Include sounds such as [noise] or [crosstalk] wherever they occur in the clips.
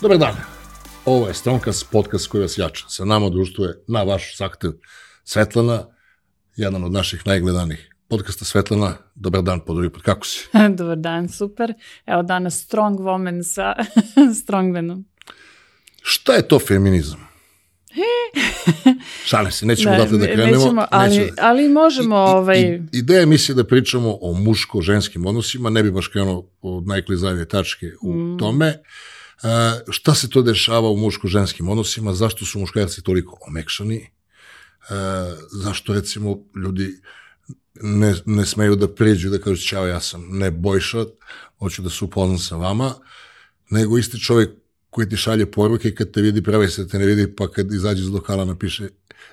Dobar dan. Ovo je Stromkas, podcast koji vas jača. Sa nama društvuje na vaš zahtev Svetlana, jedan od naših najgledanih podcasta Svetlana. Dobar dan, po drugi put. Kako si? [laughs] Dobar dan, super. Evo danas Strong Woman sa [laughs] Strongmanom. Šta je to feminizam? [laughs] Šalim se, nećemo Da, odatle da ne- krenemo. nećemo, ali- nećemo- ali možemo, I- ovaj- i- Ideja emisije da pričamo o muško-ženskim odnosima, ne bi baš krenuo od najklizavije tačke u Mm. tome. E, šta se to dešava u muško-ženskim odnosima, zašto su muškarci toliko omekšani, e, zašto recimo ljudi ne, ne smeju da priđu i da kažu ćao ja sam ne Bojša, hoću da se upoznam sa vama, nego isti čovjek koji ti šalje poruke kad te vidi prave se te ne vidi, pa kad izađe iz lokala napiše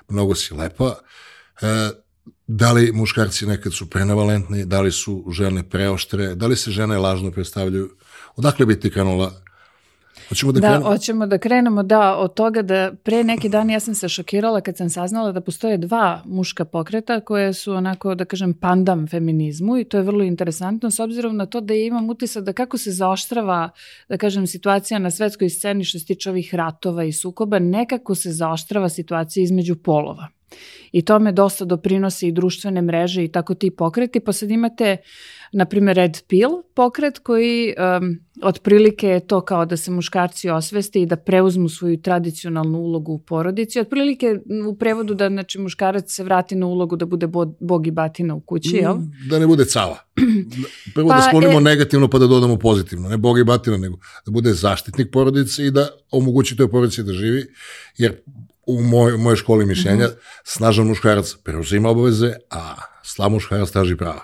mnogo si lepa. E, da li muškarci nekad su prenavalentni, da li su žene preoštre, da li se žene lažno predstavljaju? Odakle bi ti krenula? Hoćemo da, Da, krenemo? hoćemo da krenemo, da, od toga da pre neki dan ja sam se šokirala kad sam saznala da postoje dva muška pokreta koje su onako, da kažem, pandam feminizmu i to je vrlo interesantno s obzirom na to da ja imam utisak da kako se zaoštrava, da kažem, situacija na svetskoj sceni što se tiče ovih ratova i sukoba, nekako se zaoštrava situacija između polova. I tome dosta doprinose i društvene mreže i tako ti pokreti, pa sad imate na primjer Red Pill pokret koji um, otprilike je to kao da se muškarci osveste i da preuzmu svoju tradicionalnu ulogu u porodici. Otprilike u prevodu da znači, muškarac se vrati na ulogu da bude bo, bog i batina u kući, jel? Mm, Da ne bude cava. [clears throat] Prvo da Pa, sklonimo e- negativno pa da dodamo pozitivno. Ne Bog i batina, nego da bude zaštitnik porodice i da omogući toj porodici da živi. Jer u moj, moje školi mišljenja Mhm. snažan muškarac preuzima obaveze, a slab muškarac traži prava.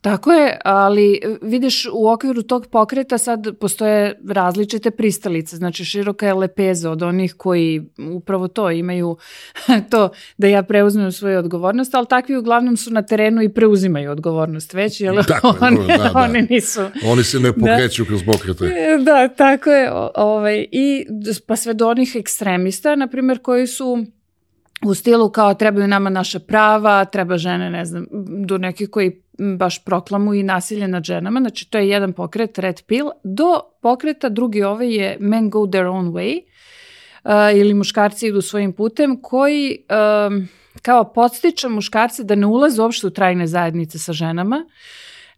Tako je, ali e, vidiš u okviru tog pokreta sad postoje različite pristalice, znači široka je lepeza od onih koji upravo to imaju [laughs] to da ja preuzmem svoju odgovornost, ali takvi uglavnom su na terenu i preuzimaju odgovornost već, jer Tako [laughs] oni, da, da. oni nisu... Oni se ne pokreću kroz pokrete. E, Da, tako je. Ovaj, I pa sve do onih ekstremista, na primjer, koji su u stilu kao trebaju nama naša prava, treba žene, ne znam, do nekih koji baš proklamuju i nasilje nad ženama. Znači, to je jedan pokret, Red Pill. Do pokreta drugi ovaj je Men Go Their Own Way uh, ili muškarci idu svojim putem, koji um, kao podstiče muškarce da ne ulaze uopšte u trajne zajednice sa ženama,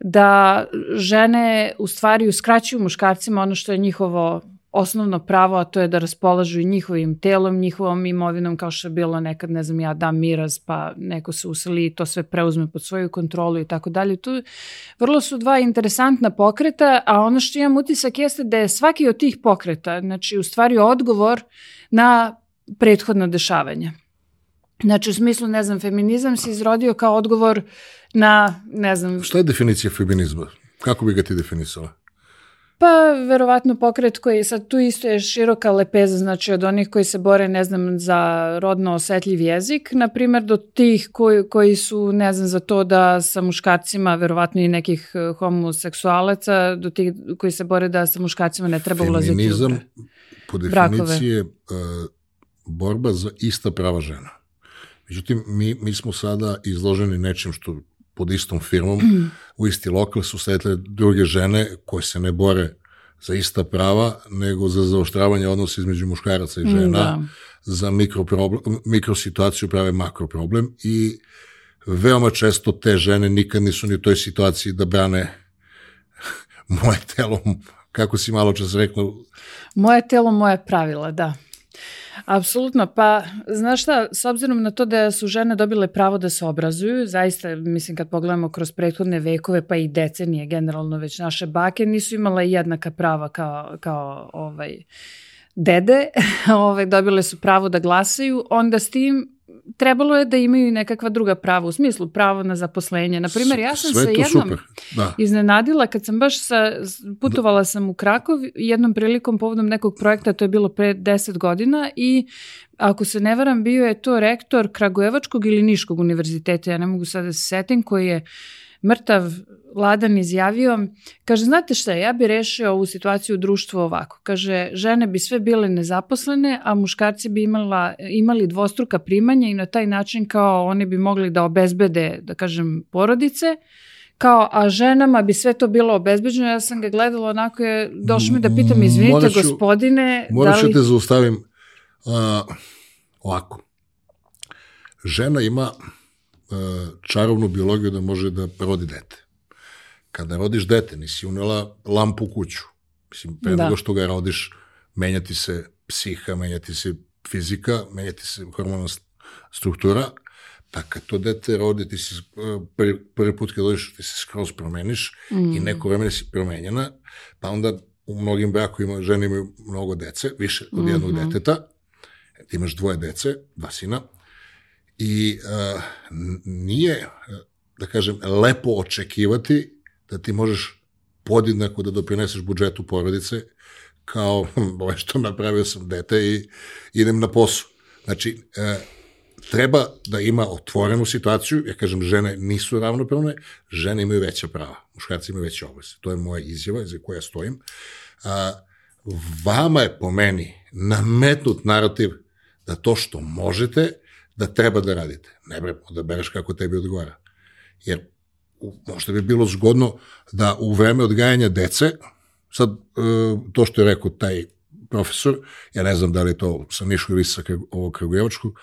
da žene u stvari uskraćuju muškarcima ono što je njihovo osnovno pravo, a to je da raspolažu i njihovim telom, njihovom imovinom, kao što je bilo nekad, ne znam, ja dam miraz, pa neko se useli i to sve preuzme pod svoju kontrolu i tako dalje. Tu vrlo su dva interesantna pokreta, a ono što imam utisak jeste da je svaki od tih pokreta, znači u stvari odgovor na prethodno dešavanje. Znači, u smislu, ne znam, feminizam se izrodio kao odgovor na, ne znam, Šta je definicija feminizma? Kako bi ga ti definisala? Pa, verovatno pokret koji sad tu isto je široka lepeza, znači od onih koji se bore, ne znam, za rodno osetljiv jezik, na primjer do tih koji, koji su, ne znam, za to da sa muškarcima, verovatno i nekih eh, homoseksualaca, do tih koji se bore da sa muškarcima ne treba ulaziti u Feminizam, brak. po definiciji je e, borba za ista prava žena. Međutim, mi, mi smo sada izloženi nečim što pod istom firmom u isti lokal su sedle druge žene koje se ne bore za ista prava, nego za zaoštravanje odnosa između muškaraca i žena, Mm, Da. za mikro, problem, mikro situaciju prave makro problem i veoma često te žene nikad nisu ni u toj situaciji da brane [laughs] moje telo, kako si malo čas rekla, Moje telo, moje pravila, da. Apsolutno, pa znaš šta, s obzirom na to da su žene dobile pravo da se obrazuju, zaista, mislim kad pogledamo kroz prethodne vekove pa i decenije generalno već naše bake nisu imale jednaka prava kao, kao ovaj, dede, [laughs] ovaj, dobile su pravo da glasaju, onda s tim trebalo je da imaju i nekakva druga prava, u smislu pravo na zaposlenje. Naprimjer, ja sam Sve se jednom super, da. iznenadila kad sam baš sa, putovala sam u Krakov jednom prilikom povodom nekog projekta, to je bilo pre 10 godina i ako se ne varam bio je to rektor Kragujevačkog ili Niškog univerziteta, ja ne mogu sada da se setim, koji je mrtav Vladan izjavio, kaže, znate šta, ja bi rešio ovu situaciju u društvu ovako. Kaže, žene bi sve bile nezaposlene, a muškarci bi imala, imali dvostruka primanja i na taj način kao oni bi mogli da obezbede, da kažem, porodice, kao, a ženama bi sve to bilo obezbeđeno, ja sam ga gledala onako je, došlo mi da pitam, izvinite Morat ću- gospodine, da Morat ću li... te zaustavim uh, ovako. Žena ima čarovnu biologiju da može da rodi dete. Kada rodiš dete, nisi unela lampu u kuću. Mislim, pre Da. nego što ga rodiš, menjati se psiha, menjati se fizika, menjati se hormonalna st- struktura, pa kad to dete rodi, ti si uh, prvi, prvi put kad dođeš, ti se skroz promeniš Mm. i neko vreme si promenjena, pa onda u mnogim brakovima žene imaju mnogo dece, više od jednog Mhm. deteta, ti imaš dvoje dece, dva sina, i uh, nije, da kažem, lepo očekivati da ti možeš podjednako da doprineseš budžetu porodice, kao, [laughs] ovo što napravio sam dete i idem na posao. Znači, e, treba da ima otvorenu situaciju, ja kažem, žene nisu ravnopravne, žene imaju veća prava, muškarci imaju veće obaveze. To je moja izjava za koja stojim. A, vama je po meni nametnut narativ da to što možete, da treba da radite. Ne bre, da bereš kako tebi odgovara. Jer možda bi bilo zgodno da u vreme odgajanja dece, sad e, to što je rekao taj profesor, ja ne znam da li je to sa Niškog ili sa ovog Kragujevačkog,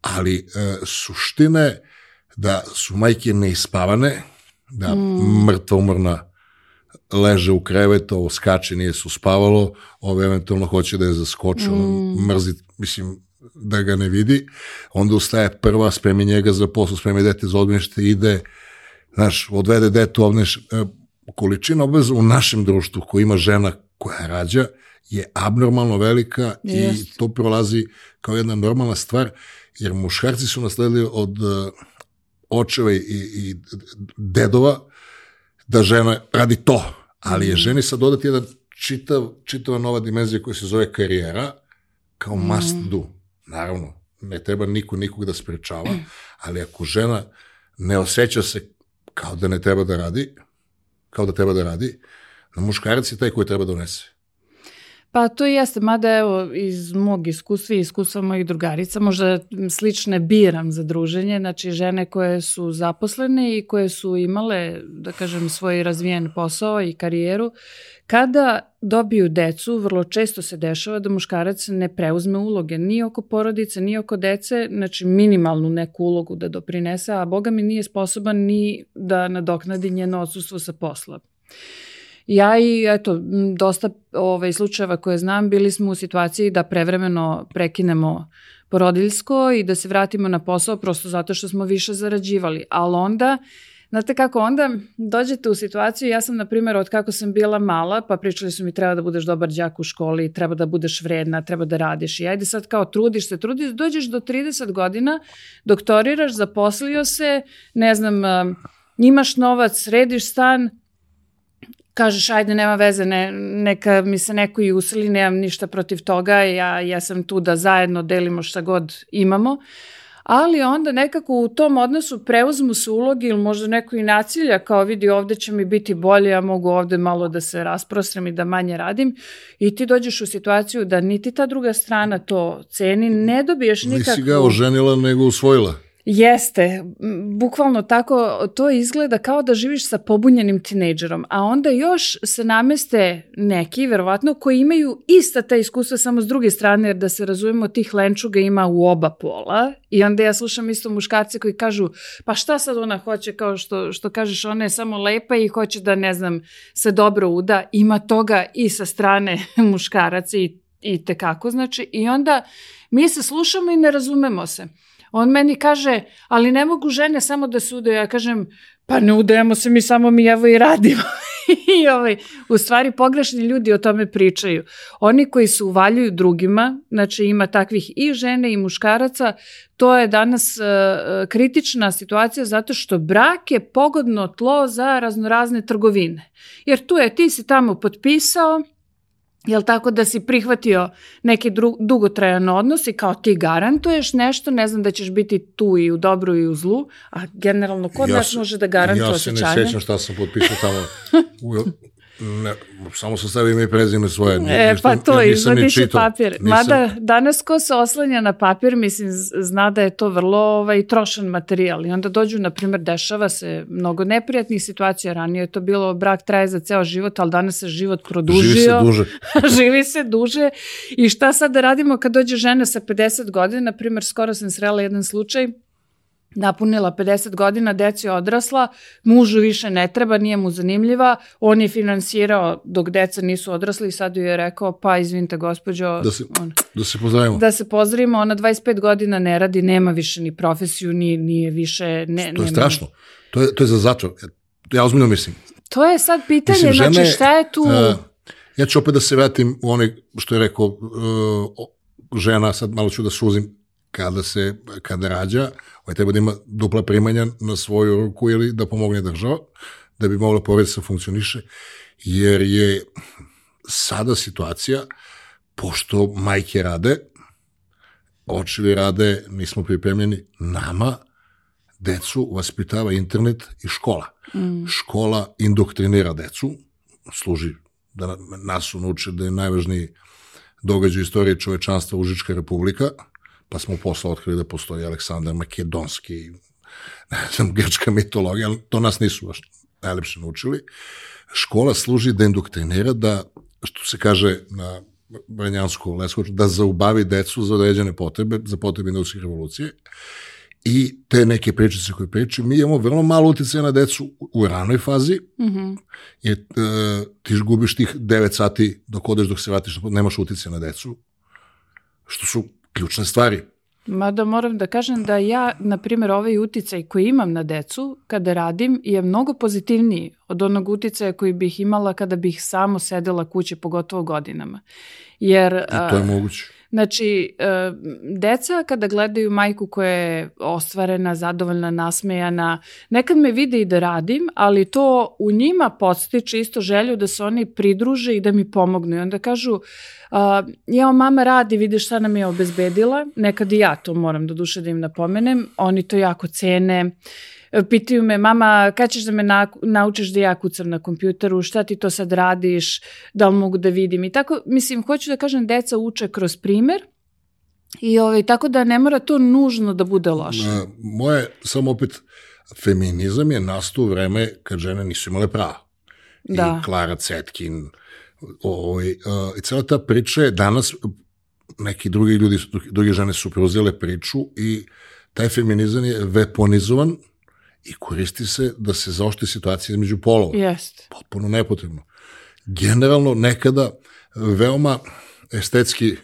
ali e, suština je da su majke neispavane, da mm. mrtva umrna leže u krevetu, ovo skače, nije se uspavalo, ovo eventualno hoće da je zaskoči, mm. mrzi, mislim, da ga ne vidi, onda ustaje prva, spremi njega za posao, spremi dete za odmješte, ide, znaš, odvede detu, ovneš, e, količina obaveza u našem društvu koji ima žena koja rađa je abnormalno velika i Jest. to prolazi kao jedna normalna stvar, jer muškarci su nasledili od uh, očeva i, i dedova da žena radi to, ali je ženi sad dodati jedan čitav, čitava nova dimenzija koja se zove karijera kao must do. Naravno, ne treba niko nikog da sprečava, ali ako žena ne osjeća se kao da ne treba da radi, kao da treba da radi, na muškarac je taj koji treba da donese. Pa to i jeste, mada evo iz mog iskustva i iskustva mojih drugarica, možda slične biram za druženje, znači žene koje su zaposlene i koje su imale, da kažem, svoj razvijen posao i karijeru, kada dobiju decu, vrlo često se dešava da muškarac ne preuzme uloge ni oko porodice, ni oko dece, znači minimalnu neku ulogu da doprinese, a boga mi nije sposoban ni da nadoknadi njeno odsustvo sa posla. Ja i eto, dosta ovaj, slučajeva koje znam, bili smo u situaciji da prevremeno prekinemo porodiljsko i da se vratimo na posao prosto zato što smo više zarađivali. Ali onda, znate kako, onda dođete u situaciju, ja sam na primjer od kako sam bila mala, pa pričali su mi treba da budeš dobar đak u školi, treba da budeš vredna, treba da radiš. I ajde sad kao trudiš se, trudiš, dođeš do 30 godina, doktoriraš, zaposlio se, ne znam, um, imaš novac, rediš stan, kažeš ajde nema veze, ne, neka mi se neko i usili, nemam ništa protiv toga, ja, ja sam tu da zajedno delimo šta god imamo, ali onda nekako u tom odnosu preuzmu se ulogi ili možda neko i nacilja kao vidi ovde će mi biti bolje, ja mogu ovde malo da se rasprostrem i da manje radim i ti dođeš u situaciju da niti ta druga strana to ceni, ne dobiješ nikakvu... Nisi ga oženila, nego usvojila. Jeste, bukvalno tako to izgleda kao da živiš sa pobunjenim tinejdžerom, a onda još se nameste neki, verovatno, koji imaju ista ta iskustva samo s druge strane, jer da se razumemo, tih lenčuga ima u oba pola. I onda ja slušam isto muškarce koji kažu, pa šta sad ona hoće, kao što, što kažeš, ona je samo lepa i hoće da, ne znam, se dobro uda, ima toga i sa strane [laughs] muškaraca i, i tekako, znači, i onda mi se slušamo i ne razumemo se. On meni kaže, ali ne mogu žene samo da se udaju. Ja kažem, pa ne udajemo se mi, samo mi evo i radimo. [laughs] I ovaj, u stvari pogrešni ljudi o tome pričaju. Oni koji se uvaljuju drugima, znači ima takvih i žene i muškaraca, to je danas uh, kritična situacija zato što brak je pogodno tlo za raznorazne trgovine. Jer tu je, ti si tamo potpisao, Jel tako da si prihvatio neki dru, dugotrajan odnos i kao ti garantuješ nešto, ne znam da ćeš biti tu i u dobru i u zlu, a generalno kod Ja nas se- može da garantuje Ja se osjećanje. ne sjećam šta sam potpisao tamo. [laughs] Ne, samo sam stavio ime i prezime svoje. E, pa to, ja nisam ni izvadi se čitao. papir. Nisam- Mada danas ko se oslanja na papir, mislim, zna da je to vrlo ovaj, trošan materijal. I onda dođu, na primjer, dešava se mnogo neprijatnih situacija. Ranije je to bilo brak traje za ceo život, ali danas se život produžio. Živi se duže. [laughs] živi se duže i šta sad da radimo kad dođe žena sa 50 godina, na primjer skoro sam srela jedan slučaj, napunila 50 godina, deca je odrasla, mužu više ne treba, nije mu zanimljiva, on je finansirao dok deca nisu odrasli i sad joj je rekao, pa izvinite gospođo, Da se, on- da se pozdravimo. da se pozdravimo, ona 25 godina ne radi, nema više ni profesiju, ni, nije više... Ne, to je nema- strašno. To je, to je za zatvor. Ja ozbiljno mislim. To je sad pitanje, Mislim, žene, znači šta je tu... e, ja ću opet da se vratim u onaj što je rekao e, o- žena, sad malo ću da suzim, kada se, kada rađa, ovaj treba da ima dupla primanja na svoju ruku ili da pomogne država, da bi mogla porodica funkcioniše, jer je sada situacija, pošto majke rade, očevi rade, nismo pripremljeni, nama decu vaspitava internet i škola. Mm. Škola indoktrinira decu, služi da na- nas unuče da je najvažniji događaj u istoriji čovečanstva Užička republika, pa smo posle otkrili da postoji Aleksandar Makedonski, ne znam, grčka mitologija, ali to nas nisu baš najlepše naučili. Škola služi da indoktrinira, da, što se kaže na Branjansku Leskoču, da zaubavi decu za određene potrebe, za potrebe industrijske revolucije i te neke pričice koje pričaju, mi imamo vrlo malo utjecaja na decu u- ranoj fazi, Mhm. jer e, ti gubiš tih 9 sati dok odeš, dok se vratiš, nemaš utjecaja na decu, što su ključne stvari. Mada moram da kažem da ja, na primjer, ovaj uticaj koji imam na decu kada radim je mnogo pozitivniji od onog uticaja koji bih imala kada bih samo sedela kući, pogotovo godinama. Jer, I to je moguće. Znači, e, deca kada gledaju majku koja je ostvarena, zadovoljna, nasmejana, nekad me vide i da radim, ali to u njima podstiče isto želju da se oni pridruže i da mi pomognu. I onda kažu, jao, mama radi, vidiš šta nam je obezbedila. Nekad i ja to moram do duše da im napomenem. Oni to jako cene. Pitaju me, mama, kad ćeš da me na, naučiš da ja kucam na kompjuteru, šta ti to sad radiš, da li mogu da vidim i tako, mislim, hoću da kažem, deca uče kroz primer i ovaj, tako da ne mora to nužno da bude loše. Moje, samo opet, feminizam je nastao u vreme kad žene nisu imale prava. Da. I Klara Cetkin, ovaj, uh, i cela ta priča je danas, neki drugi ljudi, druge žene su preuzele priču i taj feminizam je veponizovan i koristi se da se zaoštri situacija između polova. Jest. potpuno nepotrebno. Generalno, nekada veoma estetski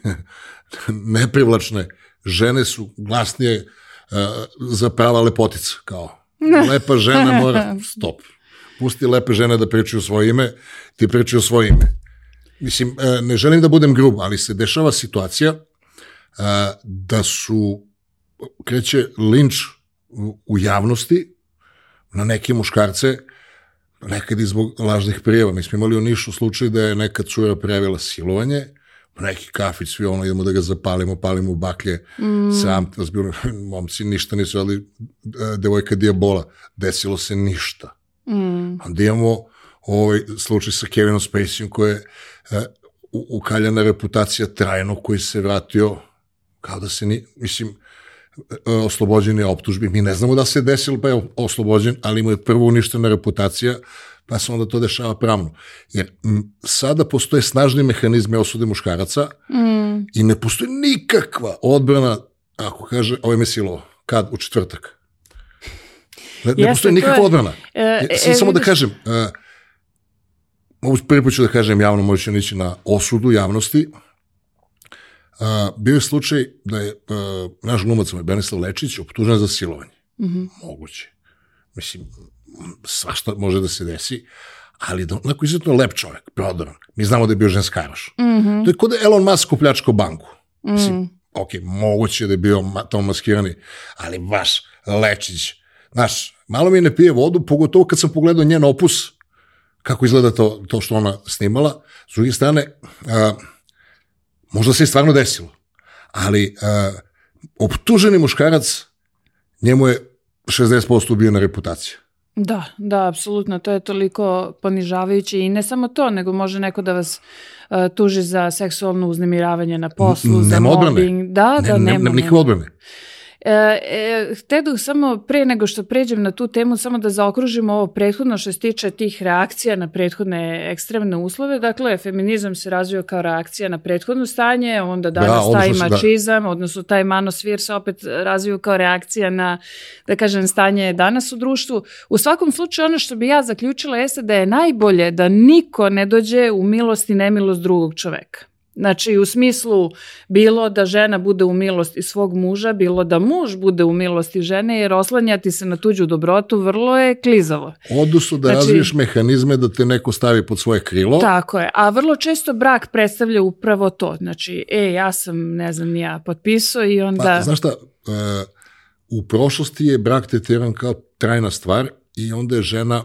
[laughs] neprivlačne žene su glasnije uh, za prava lepotica, kao lepa žena mora, [laughs] stop. Pusti lepe žene da pričaju svoje ime, ti pričaju svoje ime. Mislim, uh, ne želim da budem grub, ali se dešava situacija uh, da su, kreće linč u javnosti na neke muškarce, nekad i zbog lažnih prijeva. Mi smo imali u Nišu slučaj da je neka cura prijavila silovanje, neki kafić, svi ono, idemo da ga zapalimo, palimo baklje, mm. sam, razbilo, [laughs] momci ništa nisu, ali e, devojka dijabola, desilo se ništa. Mm. Onda imamo ovaj slučaj sa Kevinom Spaceyom koji je e, u- ukaljana reputacija trajno koji se vratio kao da se ni, mislim, oslobođen je optužbi. Mi ne znamo da se desilo, pa je oslobođen, ali mu je prvo uništena reputacija, pa se onda to dešava pravno. Jer m, sada postoje snažni mehanizme osude muškaraca Mm. i ne postoji nikakva odbrana, ako kaže, ovo me silovo, kad? U četvrtak. Ne, ne Jeste, postoji to nikakva je- odbrana. E, e, sad samo da kažem, ovo prvi put ću da kažem javno, možda ću nići na osudu javnosti. Uh, bio je slučaj da je uh, naš glumac ovaj Benislav Lečić optužen za silovanje. Mhm. Moguće. Mislim, svašta može da se desi, ali da, onako izuzetno lep čovjek, prodoran. Mi znamo da je bio ženskaroš. Mhm. To je kod da Elon Musk upljačkao banku. Mislim, Mm. ok, moguće da je bio ma, to maskirani, ali baš Lečić, znaš, malo mi ne pije vodu, pogotovo kad sam pogledao njen opus, kako izgleda to, to što ona snimala. S druge strane, a, možda se je stvarno desilo, ali a, optuženi muškarac, njemu je 60% ubijena reputacija. Da, da, apsolutno, to je toliko ponižavajuće i ne samo to, nego može neko da vas uh, tuži za seksualno uznemiravanje na poslu, N- za nema odbrane. mobbing. Da, da, ne, nema. nema nikakve nema. odbrane. E, e, htedu samo pre nego što pređem na tu temu samo da zaokružimo ovo prethodno što se tiče tih reakcija na prethodne ekstremne uslove. Dakle, feminizam se razvio kao reakcija na prethodno stanje, onda danas odnosno taj se- da. mačizam, odnosno taj manosvir se opet razvio kao reakcija na, da kažem, stanje danas u društvu. U svakom slučaju ono što bi ja zaključila jeste da je najbolje da niko ne dođe u milost i nemilost drugog čoveka. Znači, u smislu bilo da žena bude u milosti svog muža, bilo da muž bude u milosti žene, jer oslanjati se na tuđu dobrotu vrlo je klizavo. Odnosno da Znači- razviješ mehanizme da te neko stavi pod svoje krilo. Tako je. A vrlo često brak predstavlja upravo to. Znači, e, ja sam, ne znam, ja potpisao i onda... Pa, znaš šta, e, u prošlosti je brak tretiran kao trajna stvar i onda je žena,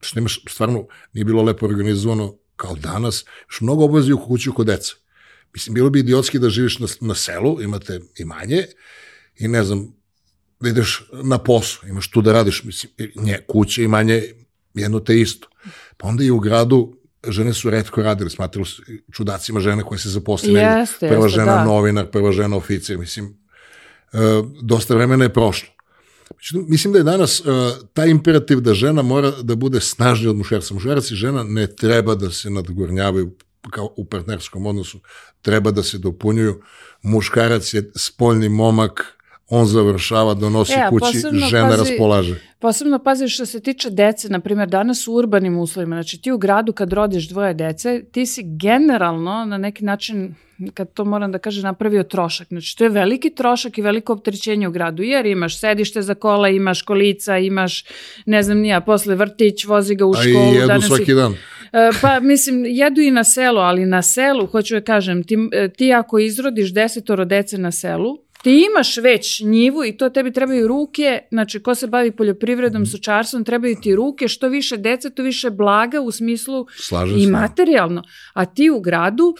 što imaš, stvarno nije bilo lepo organizovano kao danas, još mnogo obavezi u kući kod deca. Mislim, bilo bi idiotski da živiš na, na selu, imate imanje i ne znam, da ideš na posao, imaš tu da radiš, mislim, nje, kuće, imanje, jedno te isto. Pa onda i u gradu žene su redko radile, smatrali su čudacima žene koje se zaposle. negde. Jeste, prva jeste, žena da. novinar, prva žena oficir, mislim, e, dosta vremena je prošlo. Mislim da je danas e, taj imperativ da žena mora da bude snažnija od muškarca. Muškarac i žena ne treba da se nadgornjavaju kao u partnerskom odnosu, treba da se dopunjuju. Muškarac je spoljni momak, on završava, donosi E, a kući, posebno, žena pazi, raspolaže. Posebno pazi što se tiče dece, na primjer danas u urbanim uslovima, znači ti u gradu kad rodiš dvoje dece, ti si generalno na neki način, kad to moram da kažem, napravio trošak. Znači to je veliki trošak i veliko opterećenje u gradu, jer imaš sedište za kola, imaš kolica, imaš, ne znam nija, posle vrtić, vozi ga u A školu. i jedu danas svaki ih- dan. E, Pa mislim, jedu i na selu, ali na selu, hoću da kažem, ti, e, ti ako izrodiš desetoro dece na selu, ti imaš već njivu i to tebi trebaju ruke, znači ko se bavi poljoprivredom, sočarstvom, trebaju ti ruke, što više dece, to više blaga u smislu Slažem i materijalno. A ti u gradu,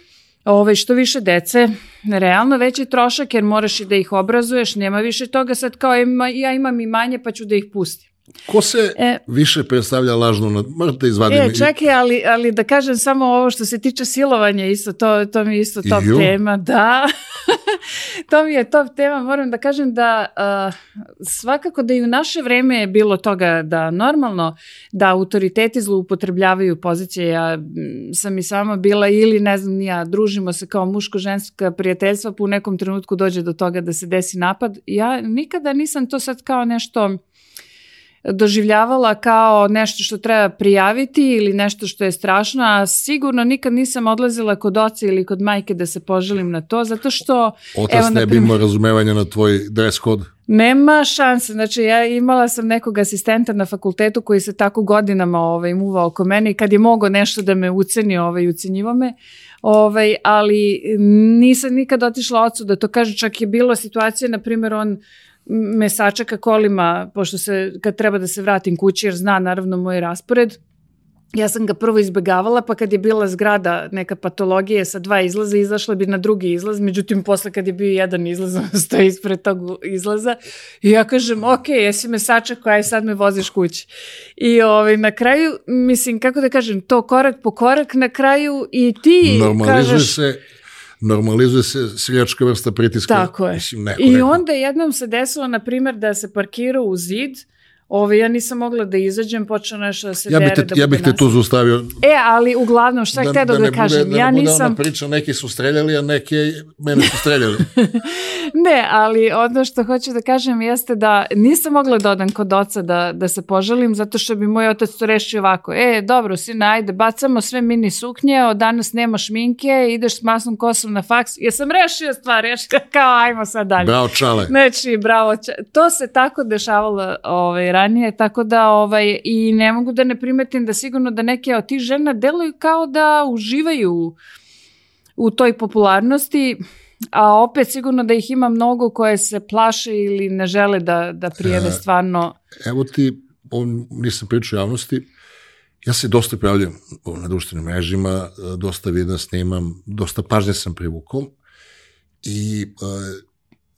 Ove, što više dece, realno veći trošak jer moraš i da ih obrazuješ, nema više toga sad kao ja imam i manje pa ću da ih pustim. Ko se E. više predstavlja lažno, na, možete izvaditi. E, čekaj, ali, ali da kažem samo ovo što se tiče silovanja, isto, to, to mi je isto top Ju. tema, da. [laughs] to mi je top tema, moram da kažem da uh, svakako da i u naše vreme je bilo toga da normalno da autoriteti zloupotrebljavaju pozicije, ja sam i sama bila ili ne znam ja, družimo se kao muško-ženska prijateljstva, pa u nekom trenutku dođe do toga da se desi napad. Ja nikada nisam to sad kao nešto doživljavala kao nešto što treba prijaviti ili nešto što je strašno, a sigurno nikad nisam odlazila kod oca ili kod majke da se poželim na to, zato što Otac evo, ne bi imao razumevanja na tvoj dress code. Nema šanse, znači ja imala sam nekog asistenta na fakultetu koji se tako godinama ovaj, muvao oko mene i kad je mogao nešto da me uceni, ovaj, ucenjivo me, ovaj, ali nisam nikad otišla ocu da to kaže, čak je bilo situacije, na primjer on me sačeka kolima, pošto se, kad treba da se vratim kući, jer zna naravno moj raspored, Ja sam ga prvo izbegavala, pa kad je bila zgrada neka patologije sa dva izlaza, izašla bi na drugi izlaz, međutim posle kad je bio jedan izlaz, [laughs] on stoji ispred tog izlaza i ja kažem, ok, jesi me sačekao, aj sad me voziš kući. I ovaj, na kraju, mislim, kako da kažem, to korak po korak na kraju i ti Normalizuje kažeš... se normalizuje se seljačka vrsta pritiska. Tako je. Mislim, neko, I neko. onda jednom se desilo, na primjer, da se parkirao u zid, Ove, ja nisam mogla da izađem, počeo nešto da se ja bih dere, te, da ja bih te tu zaustavio. E, ali uglavnom, šta da, htjela da, ne kažem, bude, ja da ne bude nisam... ona priča, neki su streljali, a neki mene su streljali. [laughs] Ne, ali ono što hoću da kažem jeste da nisam mogla da odam kod oca da, da se požalim, zato što bi moj otac to rešio ovako. E, dobro, sina, ajde, bacamo sve mini suknje, od danas nema šminke, ideš s masnom kosom na faks. Ja sam rešio stvar, ja kao, ajmo sad dalje. Bravo, čale. Znači, bravo. Ča- To se tako dešavalo ovaj, ranije, tako da ovaj, i ne mogu da ne primetim da sigurno da neke od tih žena deluju kao da uživaju u toj popularnosti, a opet sigurno da ih ima mnogo koje se plaše ili ne žele da, da prijave E, stvarno. Evo ti, on, nisam pričao javnosti, ja se dosta prijavljam na društvenim mrežima, e, dosta videa snimam, dosta pažnje sam privukao i e,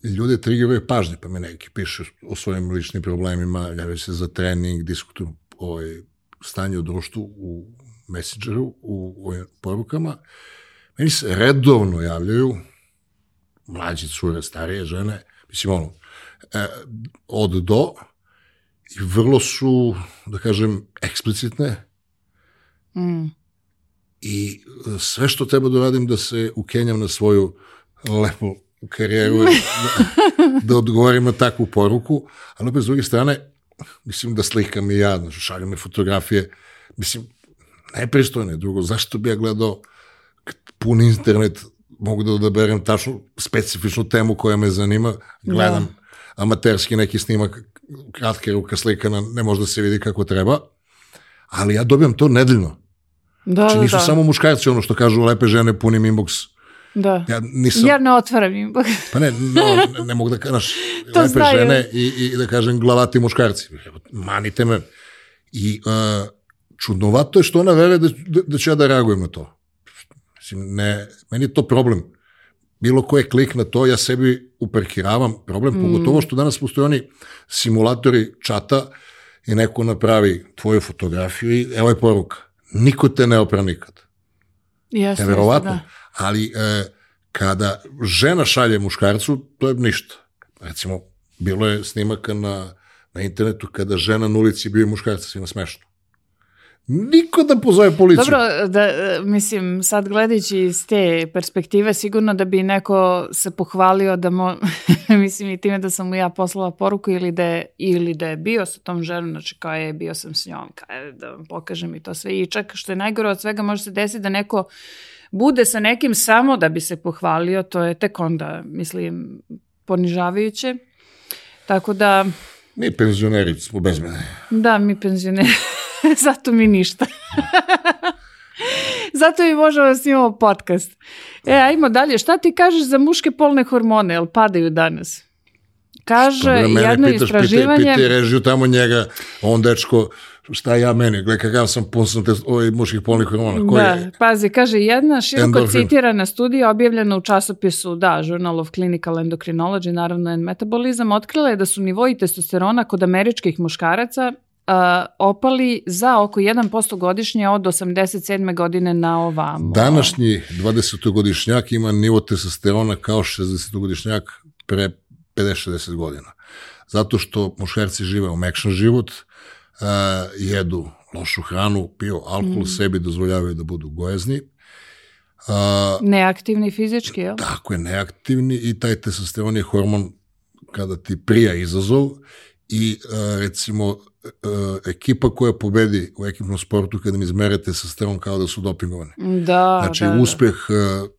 ljude triggeruje pažnje, pa me neki piše o svojim ličnim problemima, javljaju se za trening, diskutuju ovaj, stanje u društvu u Messengeru, u, u porukama. Meni se redovno javljaju mlađe cure, starije žene, mislim ono, e, od do, i vrlo su, da kažem, eksplicitne. Mm. I e, sve što treba da radim da se ukenjam na svoju lepu karijeru, da, da odgovorim na takvu poruku, ali opet s druge strane, mislim da slikam i ja, znači, šalju mi fotografije, mislim, nepristojno drugo, zašto bi ja gledao pun internet, mogu da odaberem tačnu specifičnu temu koja me zanima, gledam da. amaterski neki snimak, kratke ruka slikana, ne može da se vidi kako treba, ali ja dobijam to nedeljno. Da, znači, da, nisu da. samo muškarci, ono što kažu lepe žene, punim inbox. Da. Ja nisam... Ja ne otvaram inbox. [laughs] Pa ne, no, ne, ne mogu da kažem, [laughs] To lepe znaju. žene i, i da kažem glavati muškarci. Manite me. I uh, čudnovato je što ona veruje da, da, da ću ja da reagujem na to. Mislim, ne, meni je to problem. Bilo ko je klik na to, ja sebi uparkiravam problem, mm. pogotovo što danas postoje oni simulatori čata i neko napravi tvoju fotografiju i evo je poruka. Niko te ne opra nikad. Jeste, Je verovatno. Ali e, kada žena šalje muškarcu, to je ništa. Recimo, bilo je snimaka na, na internetu kada žena na ulici bio muškarca, svima smešno. Niko da pozove policiju. Dobro, da, mislim, sad gledajući iz te perspektive, sigurno da bi neko se pohvalio da mo, [laughs] mislim i time da sam mu ja poslala poruku ili da je, ili da je bio sa tom ženom, znači kao je, bio sam s njom, kao je, da vam pokažem i to sve. I čak što je najgore od svega može se desiti da neko bude sa nekim samo da bi se pohvalio, to je tek onda, mislim, ponižavajuće. Tako da, Mi penzioneri smo bez mene. da, mi penzioneri, [laughs] zato mi ništa. [laughs] zato mi možemo da snimamo podcast. E, ajmo dalje. Šta ti kažeš za muške polne hormone, jel padaju danas? Kaže jedno pitaš, istraživanje... Pitaj, pitaj režiju tamo njega, on dečko, šta ja meni, gledaj kakav sam te ovaj, muških polnih hormona. Koji Da, je? pazi, kaže jedna široko Endorfin. citirana studija objavljena u časopisu, da, Journal of Clinical Endocrinology, naravno and Metabolism, otkrila je da su nivoji testosterona kod američkih muškaraca a, opali za oko 1% godišnje od 87. godine na ovamo. Današnji 20-godišnjak ima nivo testosterona kao 60-godišnjak pre 50-60 godina. Zato što muškarci žive omekšan život, uh, jedu lošu hranu, piju alkohol, Mm. sebi dozvoljavaju da budu gojezni. Uh, Neaktivni fizički, jel? tako je neaktivni i taj testosteron je hormon kada ti prija izazov i uh, recimo uh, ekipa koja pobedi u ekipnom sportu kada mi izmere testosteron kao da su dopingovani. Da, Znači, da, da. uspeh uh,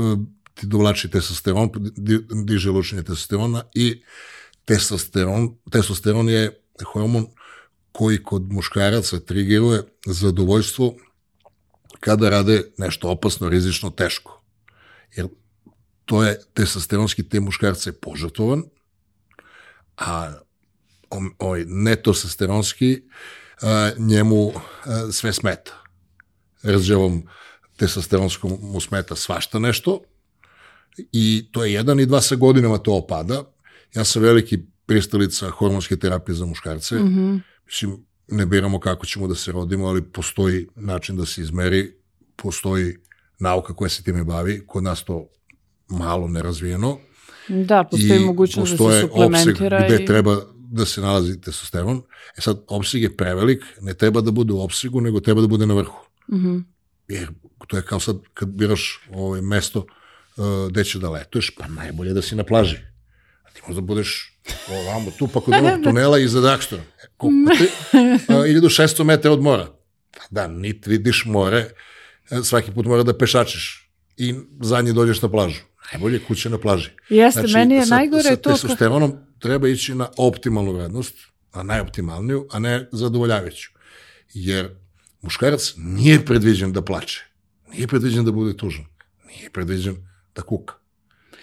uh, ti dovlači testosteron, di- diže lučenje testosterona i testosteron, testosteron je hormon koji kod muškaraca trigiruje zadovoljstvo kada rade nešto opasno, rizično, teško. Jer to je testosteronski te muškarce požrtovan, a ovaj netostosteronski a, njemu a, sve smeta. Razđevom testosteronskom mu smeta svašta nešto i to je jedan i dva sa godinama to opada. Ja sam veliki pristalica hormonske terapije za muškarce. Mhm. Mislim, ne biramo kako ćemo da se rodimo, ali postoji način da se izmeri, postoji nauka koja se time bavi, kod nas to malo nerazvijeno. Da, postoji mogućnost da se postoje suplementira. opseg gde i... treba da se nalazi testosteron. E sad, opseg je prevelik, ne treba da bude u opsegu, nego treba da bude na vrhu. Mhm. Jer to je kao sad kad biraš ovaj mesto uh, gde ćeš da letuješ, pa najbolje da si na plaži. A ti možda budeš ovamo tu, pa kod onog [laughs] tunela iza Dakstora. E, Koliko ti? Uh, 1600 metara od mora. Pa da, nit vidiš more, e, svaki put mora da pešačiš i zadnji dođeš na plažu. Najbolje kuće na plaži. Jeste, meni je sa, najgore sa to... ka- testosteronom treba ići na optimalnu vrednost, na najoptimalniju, a ne zadovoljavajuću. Jer muškarac nije predviđen da plače. Nije predviđen da bude tužan. Nije predviđen da kuka.